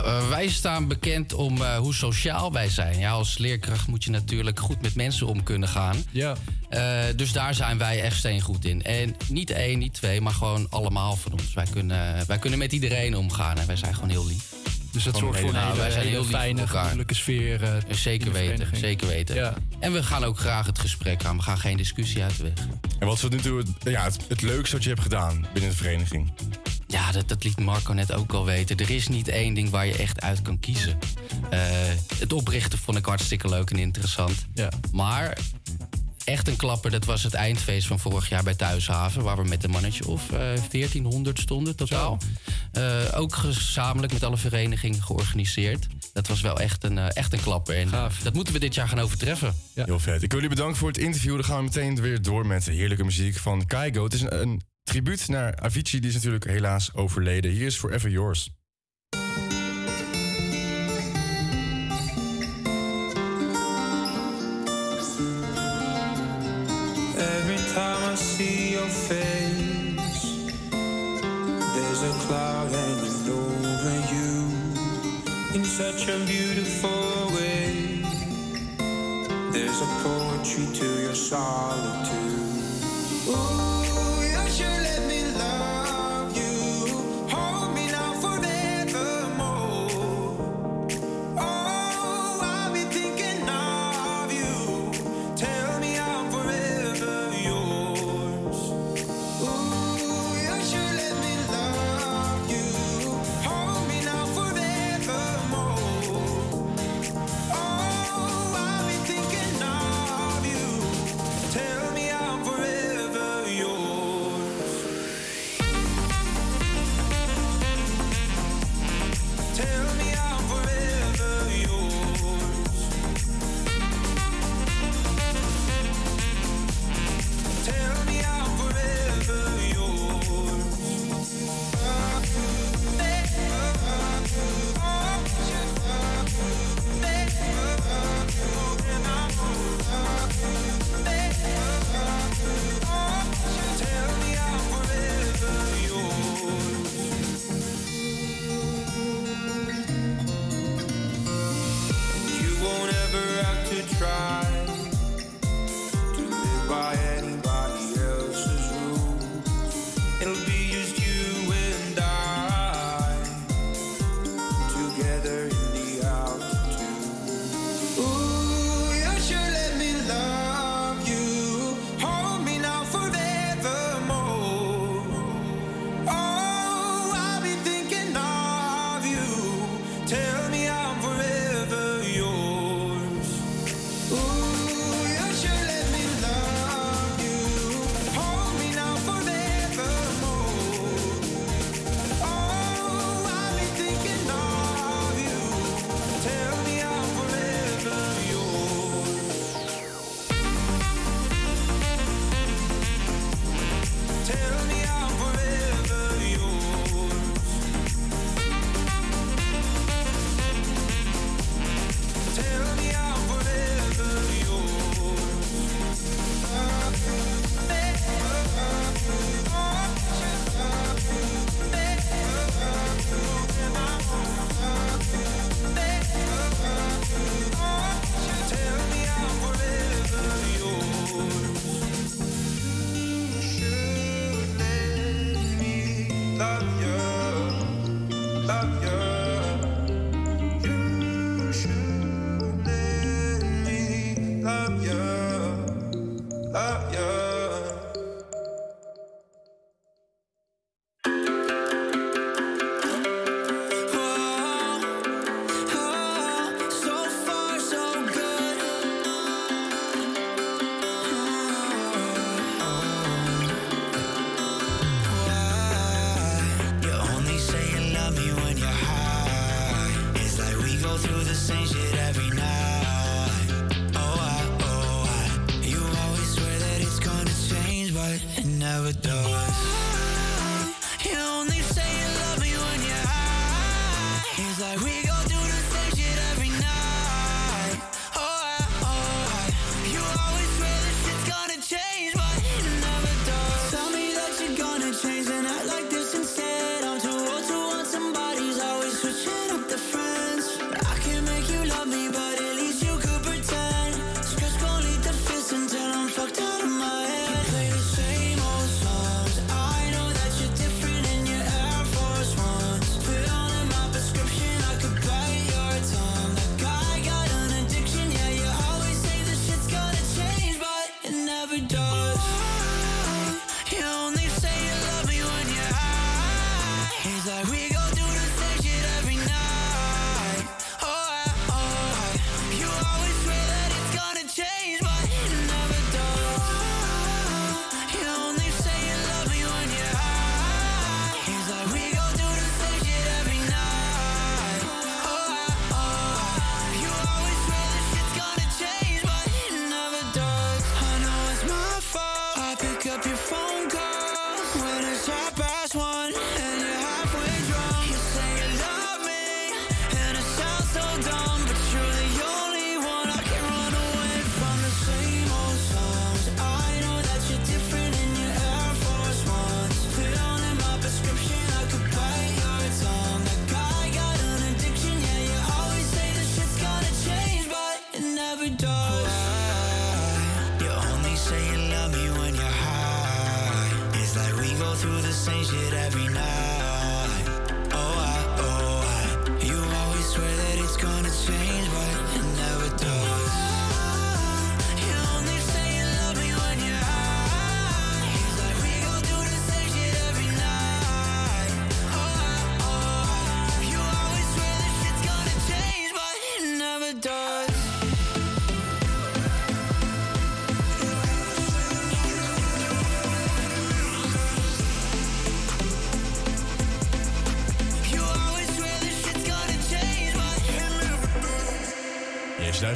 [SPEAKER 11] Eh, wij staan bekend om eh, hoe sociaal wij zijn. Ja, als leerkracht moet je natuurlijk goed met mensen om kunnen gaan.
[SPEAKER 8] Ja.
[SPEAKER 11] Eh, dus daar zijn wij echt steengoed in. En niet één, niet twee, maar gewoon allemaal van ons. Wij kunnen, wij kunnen met iedereen omgaan en wij zijn gewoon heel lief.
[SPEAKER 8] Dus dat zorgt voor een
[SPEAKER 11] hele-
[SPEAKER 8] hele,
[SPEAKER 11] wij zijn
[SPEAKER 8] hele
[SPEAKER 11] heel lief
[SPEAKER 8] fijne,
[SPEAKER 11] voor elkaar.
[SPEAKER 8] gemoedelijke sfeer. eh,
[SPEAKER 11] Zeker weten, zeker weten.
[SPEAKER 8] Ja.
[SPEAKER 11] En we gaan ook graag het gesprek aan. We gaan geen discussie uit de weg.
[SPEAKER 7] En wat is tot nu toe het, ja, het, het leukste wat je hebt gedaan binnen de vereniging?
[SPEAKER 11] Ja, dat, dat liet Marco net ook al weten. Er is niet één ding waar je echt uit kan kiezen. Eh, het oprichten vond ik hartstikke leuk en interessant.
[SPEAKER 8] Ja.
[SPEAKER 11] Maar echt een klapper, dat was het eindfeest van vorig jaar bij Thuishaven... waar we met een mannetje of eh 1400 stonden totaal. Eh, ook gezamenlijk met alle verenigingen georganiseerd. Dat was wel echt een, eh, echt een klapper. En dat moeten we dit jaar gaan overtreffen.
[SPEAKER 7] Heel vet. Ik wil jullie bedanken voor het interview. Dan gaan we meteen weer door met de heerlijke muziek van Kaigo. Het is een, een tribuut naar Avicii. Die is natuurlijk helaas overleden. Hier is Forever Yours.
[SPEAKER 17] Every time I see your face, there's a cloud hanging over you in such a beautiful way. There's a poetry to your solitude.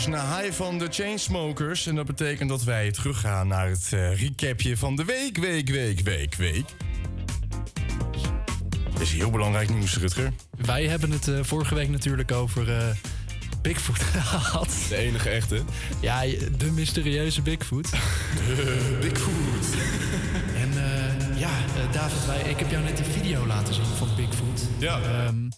[SPEAKER 7] Luister naar High van de Chainsmokers. En dat betekent dat wij teruggaan naar het eh, recapje van de week, week, week, week, week. Dit is heel belangrijk nieuws, Rutger.
[SPEAKER 8] Wij hebben het eh, vorige week natuurlijk over eh, Bigfoot [LAUGHS] gehad.
[SPEAKER 18] De enige echte.
[SPEAKER 8] Ja, de mysterieuze Bigfoot. [LAUGHS]
[SPEAKER 7] De Bigfoot.
[SPEAKER 8] En ja, David, wij, ik heb jou net die video laten zien van Bigfoot.
[SPEAKER 18] Ja.
[SPEAKER 8] Ehm,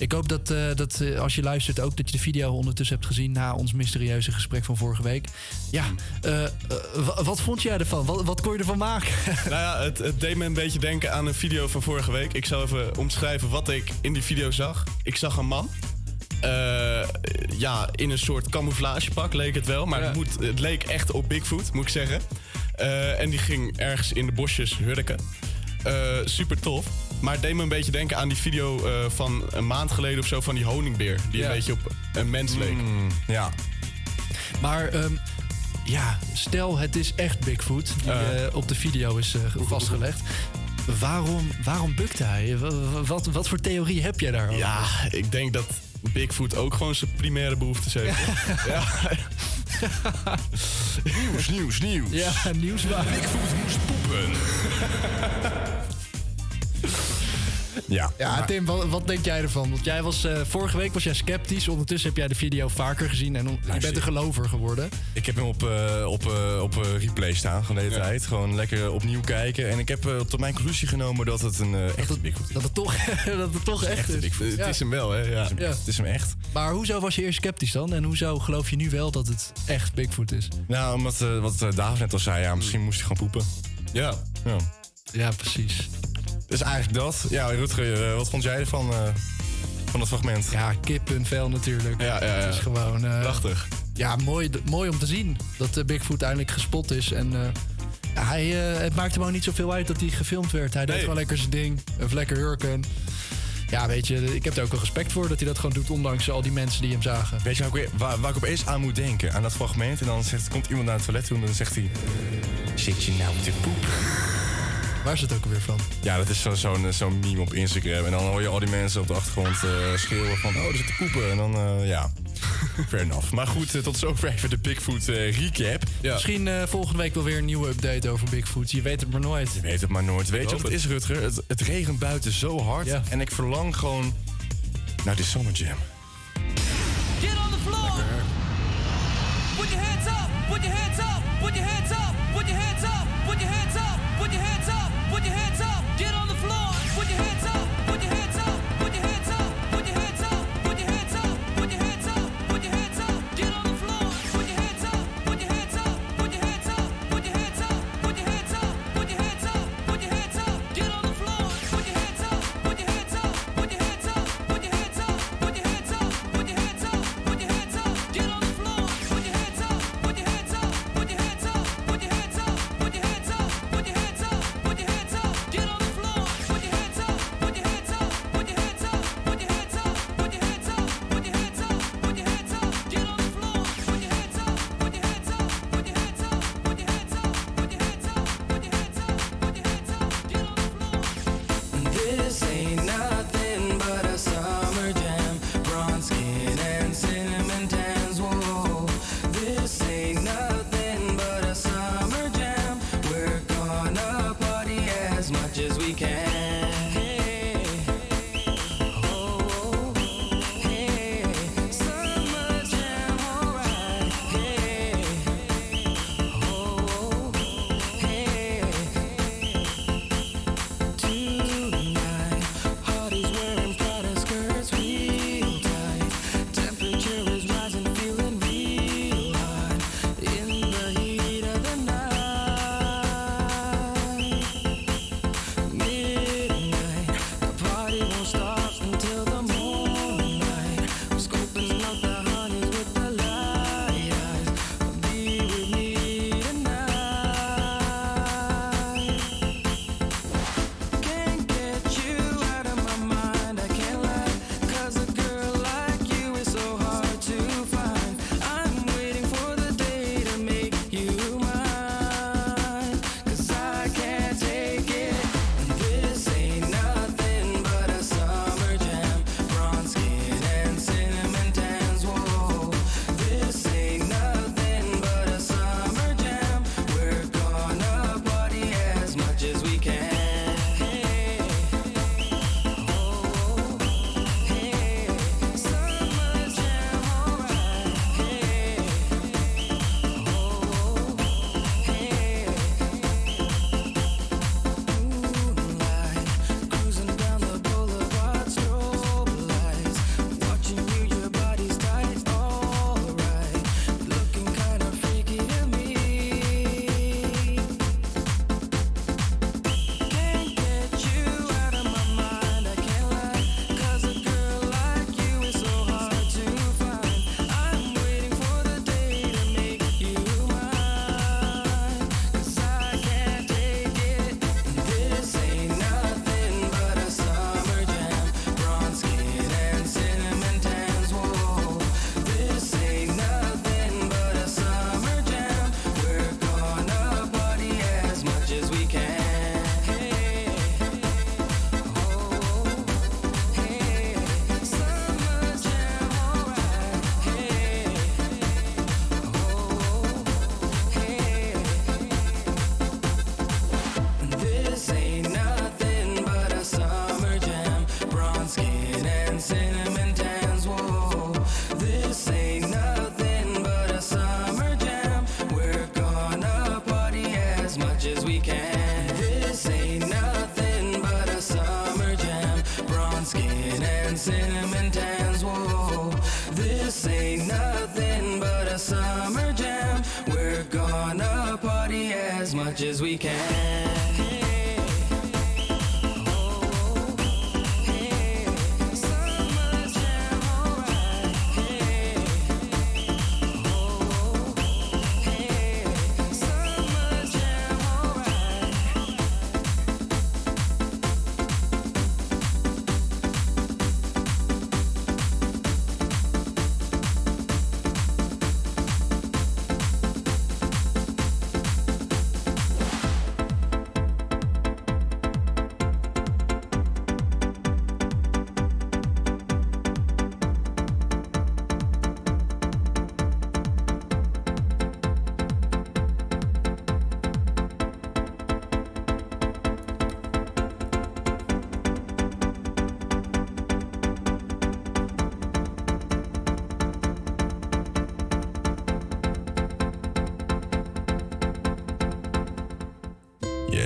[SPEAKER 8] ik hoop dat, eh, dat eh, als je luistert ook dat je de video ondertussen hebt gezien na ons mysterieuze gesprek van vorige week. Ja, eh, eh, wa- wat vond jij ervan? Wat, wat kon je ervan maken? [LAUGHS]
[SPEAKER 18] Nou ja, het, het deed me een beetje denken aan een video van vorige week. Ik zal even omschrijven wat ik in die video zag. Ik zag een man. ja, in een soort camouflagepak leek het wel. Maar het, moet, het leek echt op Bigfoot, moet ik zeggen. En die ging ergens in de bosjes hurken. Super tof. Maar het deed me een beetje denken aan die video eh, van een maand geleden of zo van die honingbeer. Die een beetje op een mens leek.
[SPEAKER 7] ja.
[SPEAKER 8] Maar ehm, ja, stel het is echt Bigfoot die
[SPEAKER 18] Eh.
[SPEAKER 8] eh, op de video is eh, vastgelegd. Waarom, waarom bukte hij? Wa- wa- Wat, wat voor theorie heb jij daarover?
[SPEAKER 18] Ja, ik denk dat Bigfoot ook gewoon zijn primaire behoeftes heeft. [LAUGHS] ja.
[SPEAKER 7] Nieuws, nieuws, nieuws.
[SPEAKER 8] Ja, nieuwswaar.
[SPEAKER 7] Bigfoot moest poepen. [LAUGHS] ja.
[SPEAKER 8] Ja, Tim, wat, wat denk jij ervan? Want jij was, eh, vorige week was jij sceptisch. Ondertussen heb jij de video vaker gezien en on- je bent een gelover geworden.
[SPEAKER 7] Ik heb hem op, eh, op, eh, op eh, replay staan, gewoon de hele tijd. Gewoon lekker opnieuw kijken. En ik heb tot mijn conclusie genomen dat het een eh, echte Bigfoot is.
[SPEAKER 8] Dat het toch, [LAUGHS] dat het toch echt
[SPEAKER 7] echt
[SPEAKER 8] is.
[SPEAKER 7] Bigfoot.
[SPEAKER 8] Ja.
[SPEAKER 18] Het is hem wel, hè? Ja.
[SPEAKER 7] Het is hem
[SPEAKER 8] Ja.
[SPEAKER 7] echt. Het is hem echt.
[SPEAKER 8] Maar hoezo was je eerst sceptisch dan? En hoezo geloof je nu wel dat het echt Bigfoot is?
[SPEAKER 7] Nou, omdat, eh, wat David net al zei, ja, misschien moest hij gewoon poepen.
[SPEAKER 18] Ja.
[SPEAKER 7] Ja.
[SPEAKER 8] Ja, precies.
[SPEAKER 7] Dus eigenlijk dat. Ja, Rutger, eh, wat vond jij ervan, eh, van het fragment?
[SPEAKER 8] Ja, kippenvel natuurlijk.
[SPEAKER 18] Ja, ja, ja.
[SPEAKER 8] Het is gewoon... eh,
[SPEAKER 18] Prachtig.
[SPEAKER 8] Ja, mooi, mooi om te zien dat eh, Bigfoot eindelijk gespot is. En hij, het maakte hem ook niet zoveel uit dat hij gefilmd werd. Hij deed gewoon lekker zijn ding. Even lekker hurken. Ja, weet je, ik heb er ook wel respect voor dat hij dat gewoon doet, ondanks al die mensen die hem zagen.
[SPEAKER 7] Weet je waar ik, waar, waar ik opeens aan moet denken? Aan dat fragment. En dan zegt, komt iemand naar het toilet toe en dan zegt hij... Zit je nou te poep?
[SPEAKER 8] Waar is het ook alweer van?
[SPEAKER 7] Ja, dat is eh, zo'n meme op Instagram. En dan hoor je al die mensen op de achtergrond eh, schreeuwen van... Oh, er zitten poepen. En dan, eh, ja... [LAUGHS] Fair enough. Maar goed, tot zover even de Bigfoot recap.
[SPEAKER 8] Misschien volgende week wel weer een nieuwe update over Bigfoot. Je weet het maar nooit.
[SPEAKER 7] Je weet het maar nooit. Weet je wat het is, Rutger? Het, regent buiten zo hard. En ik verlang gewoon naar de Summer Jam.
[SPEAKER 1] Get on the floor! Put your hands up! Put your hands up! Put your hands up! Put your hands up! Put your hands up! Put your hands up!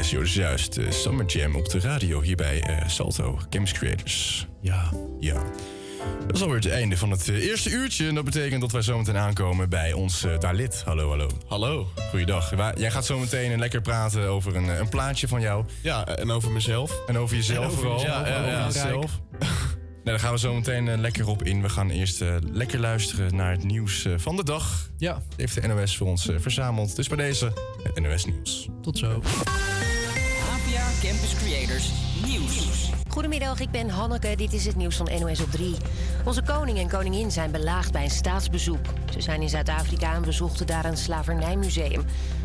[SPEAKER 7] Yes, joh, dus juist. eh, Summer Jam op de radio hier bij eh, Salto, Games Creators.
[SPEAKER 8] Ja.
[SPEAKER 7] Ja. Dat is alweer het einde van het eh, eerste uurtje. En dat betekent dat wij zometeen aankomen bij ons eh Dalit. Hallo, hallo.
[SPEAKER 18] Hallo.
[SPEAKER 7] Goeiedag. Wa- Jij gaat zometeen lekker praten over een, een plaatje van jou.
[SPEAKER 18] Ja, en over mezelf.
[SPEAKER 7] En over jezelf
[SPEAKER 18] En over
[SPEAKER 7] vooral.
[SPEAKER 18] jezelf, ja,
[SPEAKER 7] over
[SPEAKER 18] ja,
[SPEAKER 7] jezelf. [LAUGHS] Nou, daar gaan we zo meteen lekker op in. We gaan eerst lekker luisteren naar het nieuws van de dag.
[SPEAKER 8] Ja.
[SPEAKER 7] Heeft de NOS voor ons verzameld. Dus bij deze het NOS Nieuws.
[SPEAKER 8] Tot zo.
[SPEAKER 1] Creators Nieuws.
[SPEAKER 2] Goedemiddag, ik ben Hanneke. Dit is het nieuws van NOS op 3. Onze koning en koningin zijn belaagd bij een staatsbezoek. Ze zijn in Zuid-Afrika en bezochten daar een slavernijmuseum.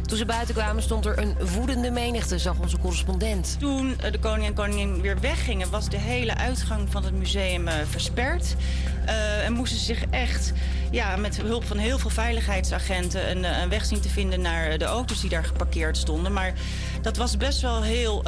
[SPEAKER 2] Toen ze buiten kwamen stond er een woedende menigte, zag onze correspondent.
[SPEAKER 19] Toen eh, de koning en koningin weer weggingen, was de hele uitgang van het museum eh, versperd. Eh, en moesten ze zich echt ja, met hulp van heel veel veiligheidsagenten een, een weg zien te vinden naar de auto's die daar geparkeerd stonden. Maar dat was best wel heel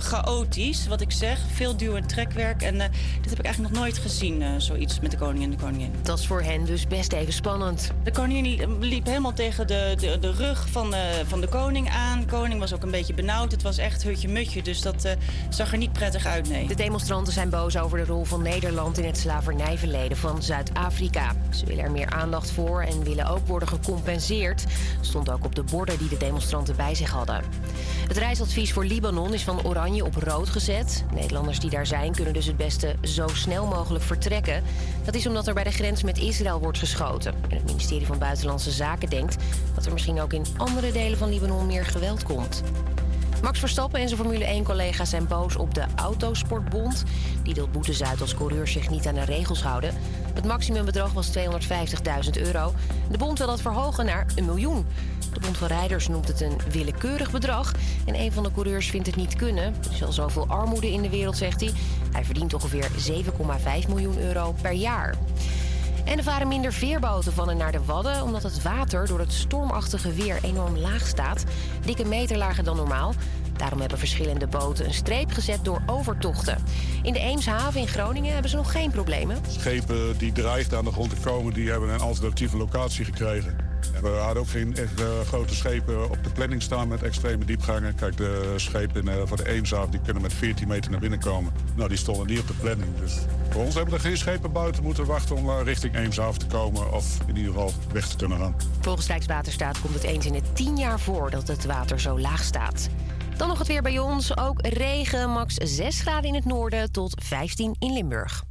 [SPEAKER 19] chaotisch, wat ik zeg. Veel duw- en trekwerk. En dit heb ik eigenlijk nog nooit gezien, zoiets met de koning en de koningin.
[SPEAKER 2] Dat is voor hen dus best even spannend.
[SPEAKER 19] De koningin li- liep helemaal tegen de, de, de rug van, van de koning aan. De koning was ook een beetje benauwd. Het was echt hutje-mutje, dus dat eh, zag er niet prettig uit, nee.
[SPEAKER 2] De demonstranten zijn boos over de rol van Nederland in het slavernijverleden van Zuid-Afrika. Ze willen er meer aandacht voor en willen ook worden gecompenseerd. Stond ook op de borden die de demonstranten bij zich hadden. Het reisadvies voor Libanon is van oranje op rood gezet. Nederlanders die daar zijn kunnen dus het beste zo snel mogelijk vertrekken. Dat is omdat er bij de grens met Israël wordt geschoten. En het ministerie van Buitenlandse Zaken denkt dat er misschien ook in andere delen van Libanon meer geweld komt. Max Verstappen en zijn Formule 1-collega's zijn boos op de Autosportbond. Die deelt boetes uit als coureurs zich niet aan de regels houden. Het maximumbedrag was 250.000 euro. De bond wil dat verhogen naar een miljoen. De Bond van Rijders noemt het een willekeurig bedrag. En een van de coureurs vindt het niet kunnen. Er is al zoveel armoede in de wereld, zegt hij. Hij verdient ongeveer 7,5 miljoen euro per jaar. En er varen minder veerboten van en naar de Wadden... omdat het water door het stormachtige weer enorm laag staat. Dikke meter lager dan normaal. Daarom hebben verschillende boten een streep gezet door overtochten. In de Eemshaven in Groningen hebben ze nog geen problemen.
[SPEAKER 20] Schepen die dreigden aan de grond te komen, die hebben een alternatieve locatie gekregen. We hadden ook geen eh, grote schepen op de planning staan met extreme diepgangen. Kijk, de schepen eh, van de Eemshaven die kunnen met 14 meter naar binnen komen. Nou, die stonden niet op de planning. Dus voor ons hebben er geen schepen buiten moeten wachten om eh, richting Eemshaven te komen. Of in ieder geval weg te kunnen gaan.
[SPEAKER 2] Volgens Rijkswaterstaat komt het eens in het 10 jaar voor dat het water zo laag staat. Dan nog het weer bij ons. Ook regen, max 6 graden in het noorden tot 15 in Limburg.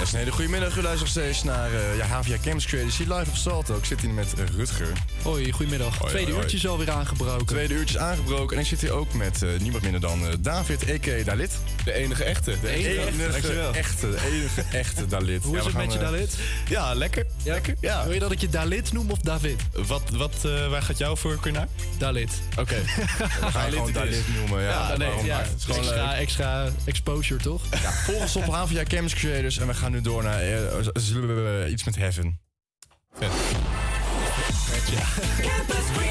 [SPEAKER 7] Ja, is een hele goede middag. U luistert nog steeds naar eh ja, HVA Campus Creators hier live op Salto. Ik zit hier met eh, Rutger.
[SPEAKER 8] Hoi, goedemiddag.
[SPEAKER 7] Hoi,
[SPEAKER 8] Tweede
[SPEAKER 7] hoi,
[SPEAKER 8] uurtje is alweer aangebroken.
[SPEAKER 7] Tweede uurtje is aangebroken. En ik zit hier ook met eh, niemand minder dan David, a.k.a. Dalit.
[SPEAKER 18] De enige echte.
[SPEAKER 7] De enige,
[SPEAKER 18] echte,
[SPEAKER 7] de enige echte Dalit.
[SPEAKER 8] Hoe
[SPEAKER 7] Ja,
[SPEAKER 8] is het met je, Dalit?
[SPEAKER 18] Ja, lekker. Lekker, ja.
[SPEAKER 8] Wil je dat ik je Dalit noem of David?
[SPEAKER 18] Wat, wat, eh, waar gaat jouw voorkeur naar?
[SPEAKER 8] Dalit.
[SPEAKER 18] Oké. [LAUGHS]
[SPEAKER 7] We gaan je gewoon Dalit noemen. Ja,
[SPEAKER 8] Ja, nee,
[SPEAKER 7] waarom
[SPEAKER 8] ja.
[SPEAKER 7] niet? Het is gewoon
[SPEAKER 8] extra, extra exposure, toch?
[SPEAKER 7] Ja, volg ons op HVA Campus Creators. En we gaan nu door naar eh, z- z- iets met Heaven. Vet.
[SPEAKER 1] Campus Creators.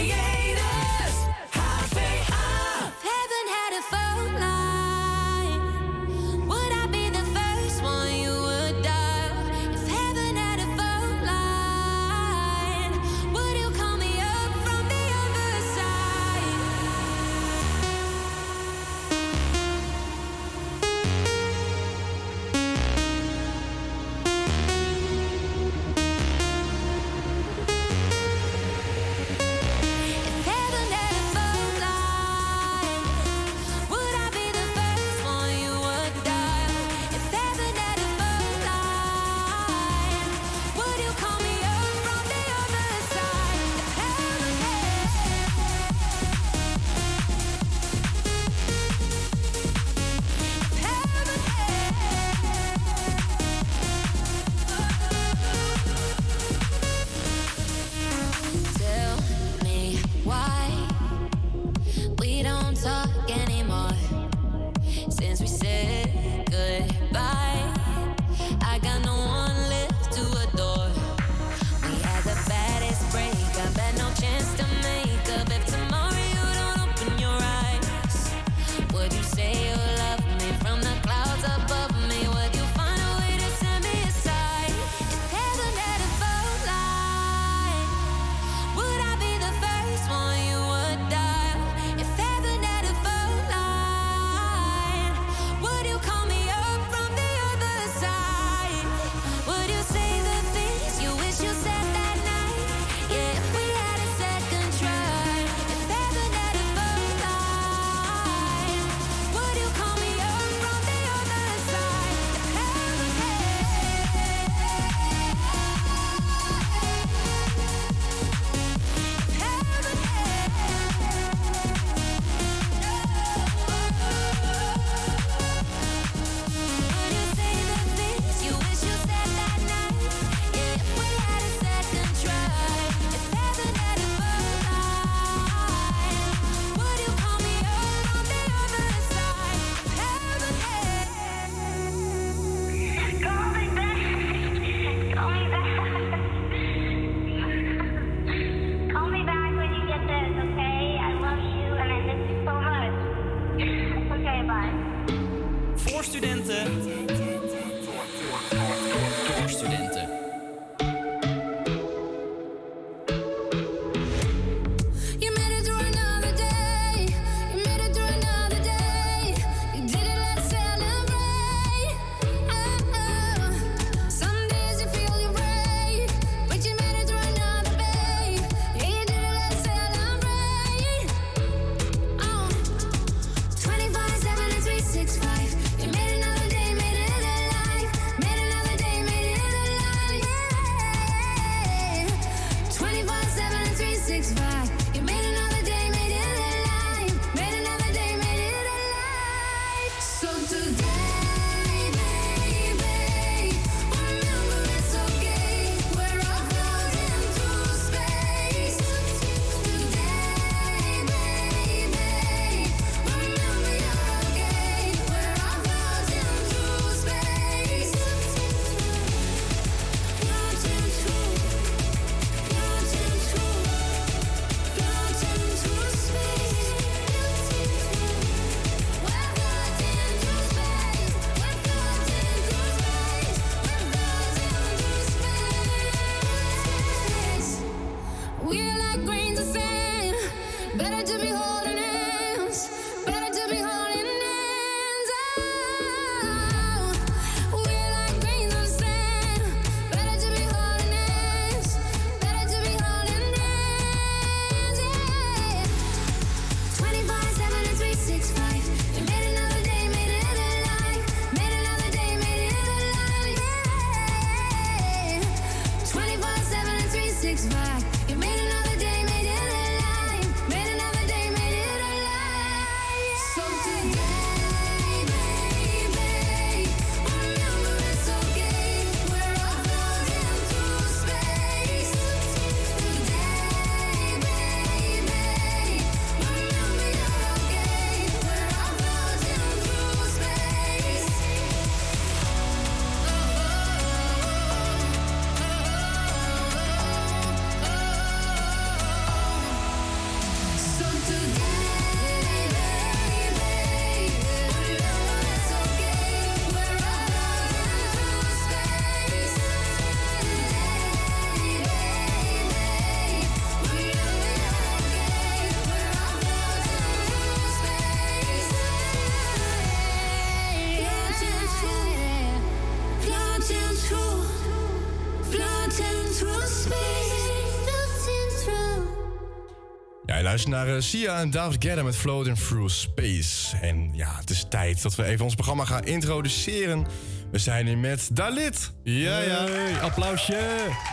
[SPEAKER 7] Naar eh, Sia en David Guetta met Floating Through Space. En ja, het is tijd dat we even ons programma gaan introduceren. We zijn hier met Dalit. Ja, ja.
[SPEAKER 8] Hey, applausje.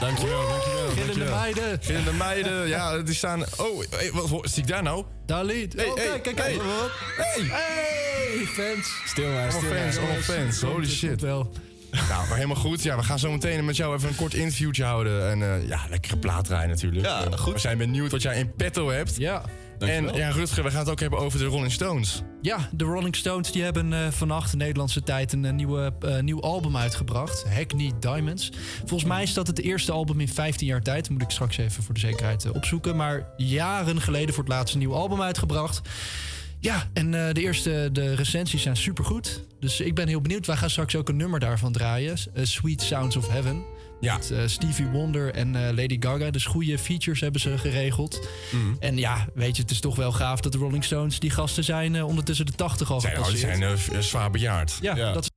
[SPEAKER 7] Dankjewel, dankjewel.
[SPEAKER 8] Gillende meiden.
[SPEAKER 7] Gillende meiden, ja, die staan... Oh, hey, wat zie ik daar nou?
[SPEAKER 8] Dalit.
[SPEAKER 7] Hey,
[SPEAKER 8] oh,
[SPEAKER 7] hey,
[SPEAKER 8] kijk, kijk,
[SPEAKER 7] hey.
[SPEAKER 8] kijk.
[SPEAKER 7] Hey.
[SPEAKER 8] Hey, fans.
[SPEAKER 4] Stil maar, stil maar.
[SPEAKER 7] fans, fans. Holy shit.
[SPEAKER 8] Wel.
[SPEAKER 7] Nou, maar helemaal goed. Ja, we gaan zo meteen met jou even een kort interviewtje houden. En eh, ja, lekkere plaat draaien natuurlijk.
[SPEAKER 18] Ja,
[SPEAKER 7] Eh,
[SPEAKER 18] goed.
[SPEAKER 7] We zijn benieuwd wat jij in petto hebt.
[SPEAKER 8] Ja.
[SPEAKER 7] En ja, Rutger, we gaan het ook hebben over de Rolling Stones.
[SPEAKER 8] Ja, de Rolling Stones die hebben eh, vannacht Nederlandse tijd een nieuwe, eh, nieuw album uitgebracht. Hackney Diamonds. Volgens mij is dat het eerste album in 15 jaar tijd. Dat moet ik straks even voor de zekerheid opzoeken. Maar jaren geleden voor het laatst een nieuw album uitgebracht. Ja, en eh, de eerste de recensies zijn supergoed. Dus ik ben heel benieuwd. Wij gaan straks ook een nummer daarvan draaien. eh, Sweet Sounds of Heaven.
[SPEAKER 7] Ja.
[SPEAKER 8] Met eh, Stevie Wonder en Lady Gaga. Dus goede features hebben ze geregeld.
[SPEAKER 7] Mhm.
[SPEAKER 8] En ja, weet je, het is toch wel gaaf dat de Rolling Stones... die gasten zijn ondertussen de 80 al
[SPEAKER 7] Zijn, oh,
[SPEAKER 8] gepasseerd.
[SPEAKER 7] zijn v- zwaar bejaard.
[SPEAKER 8] Ja, dat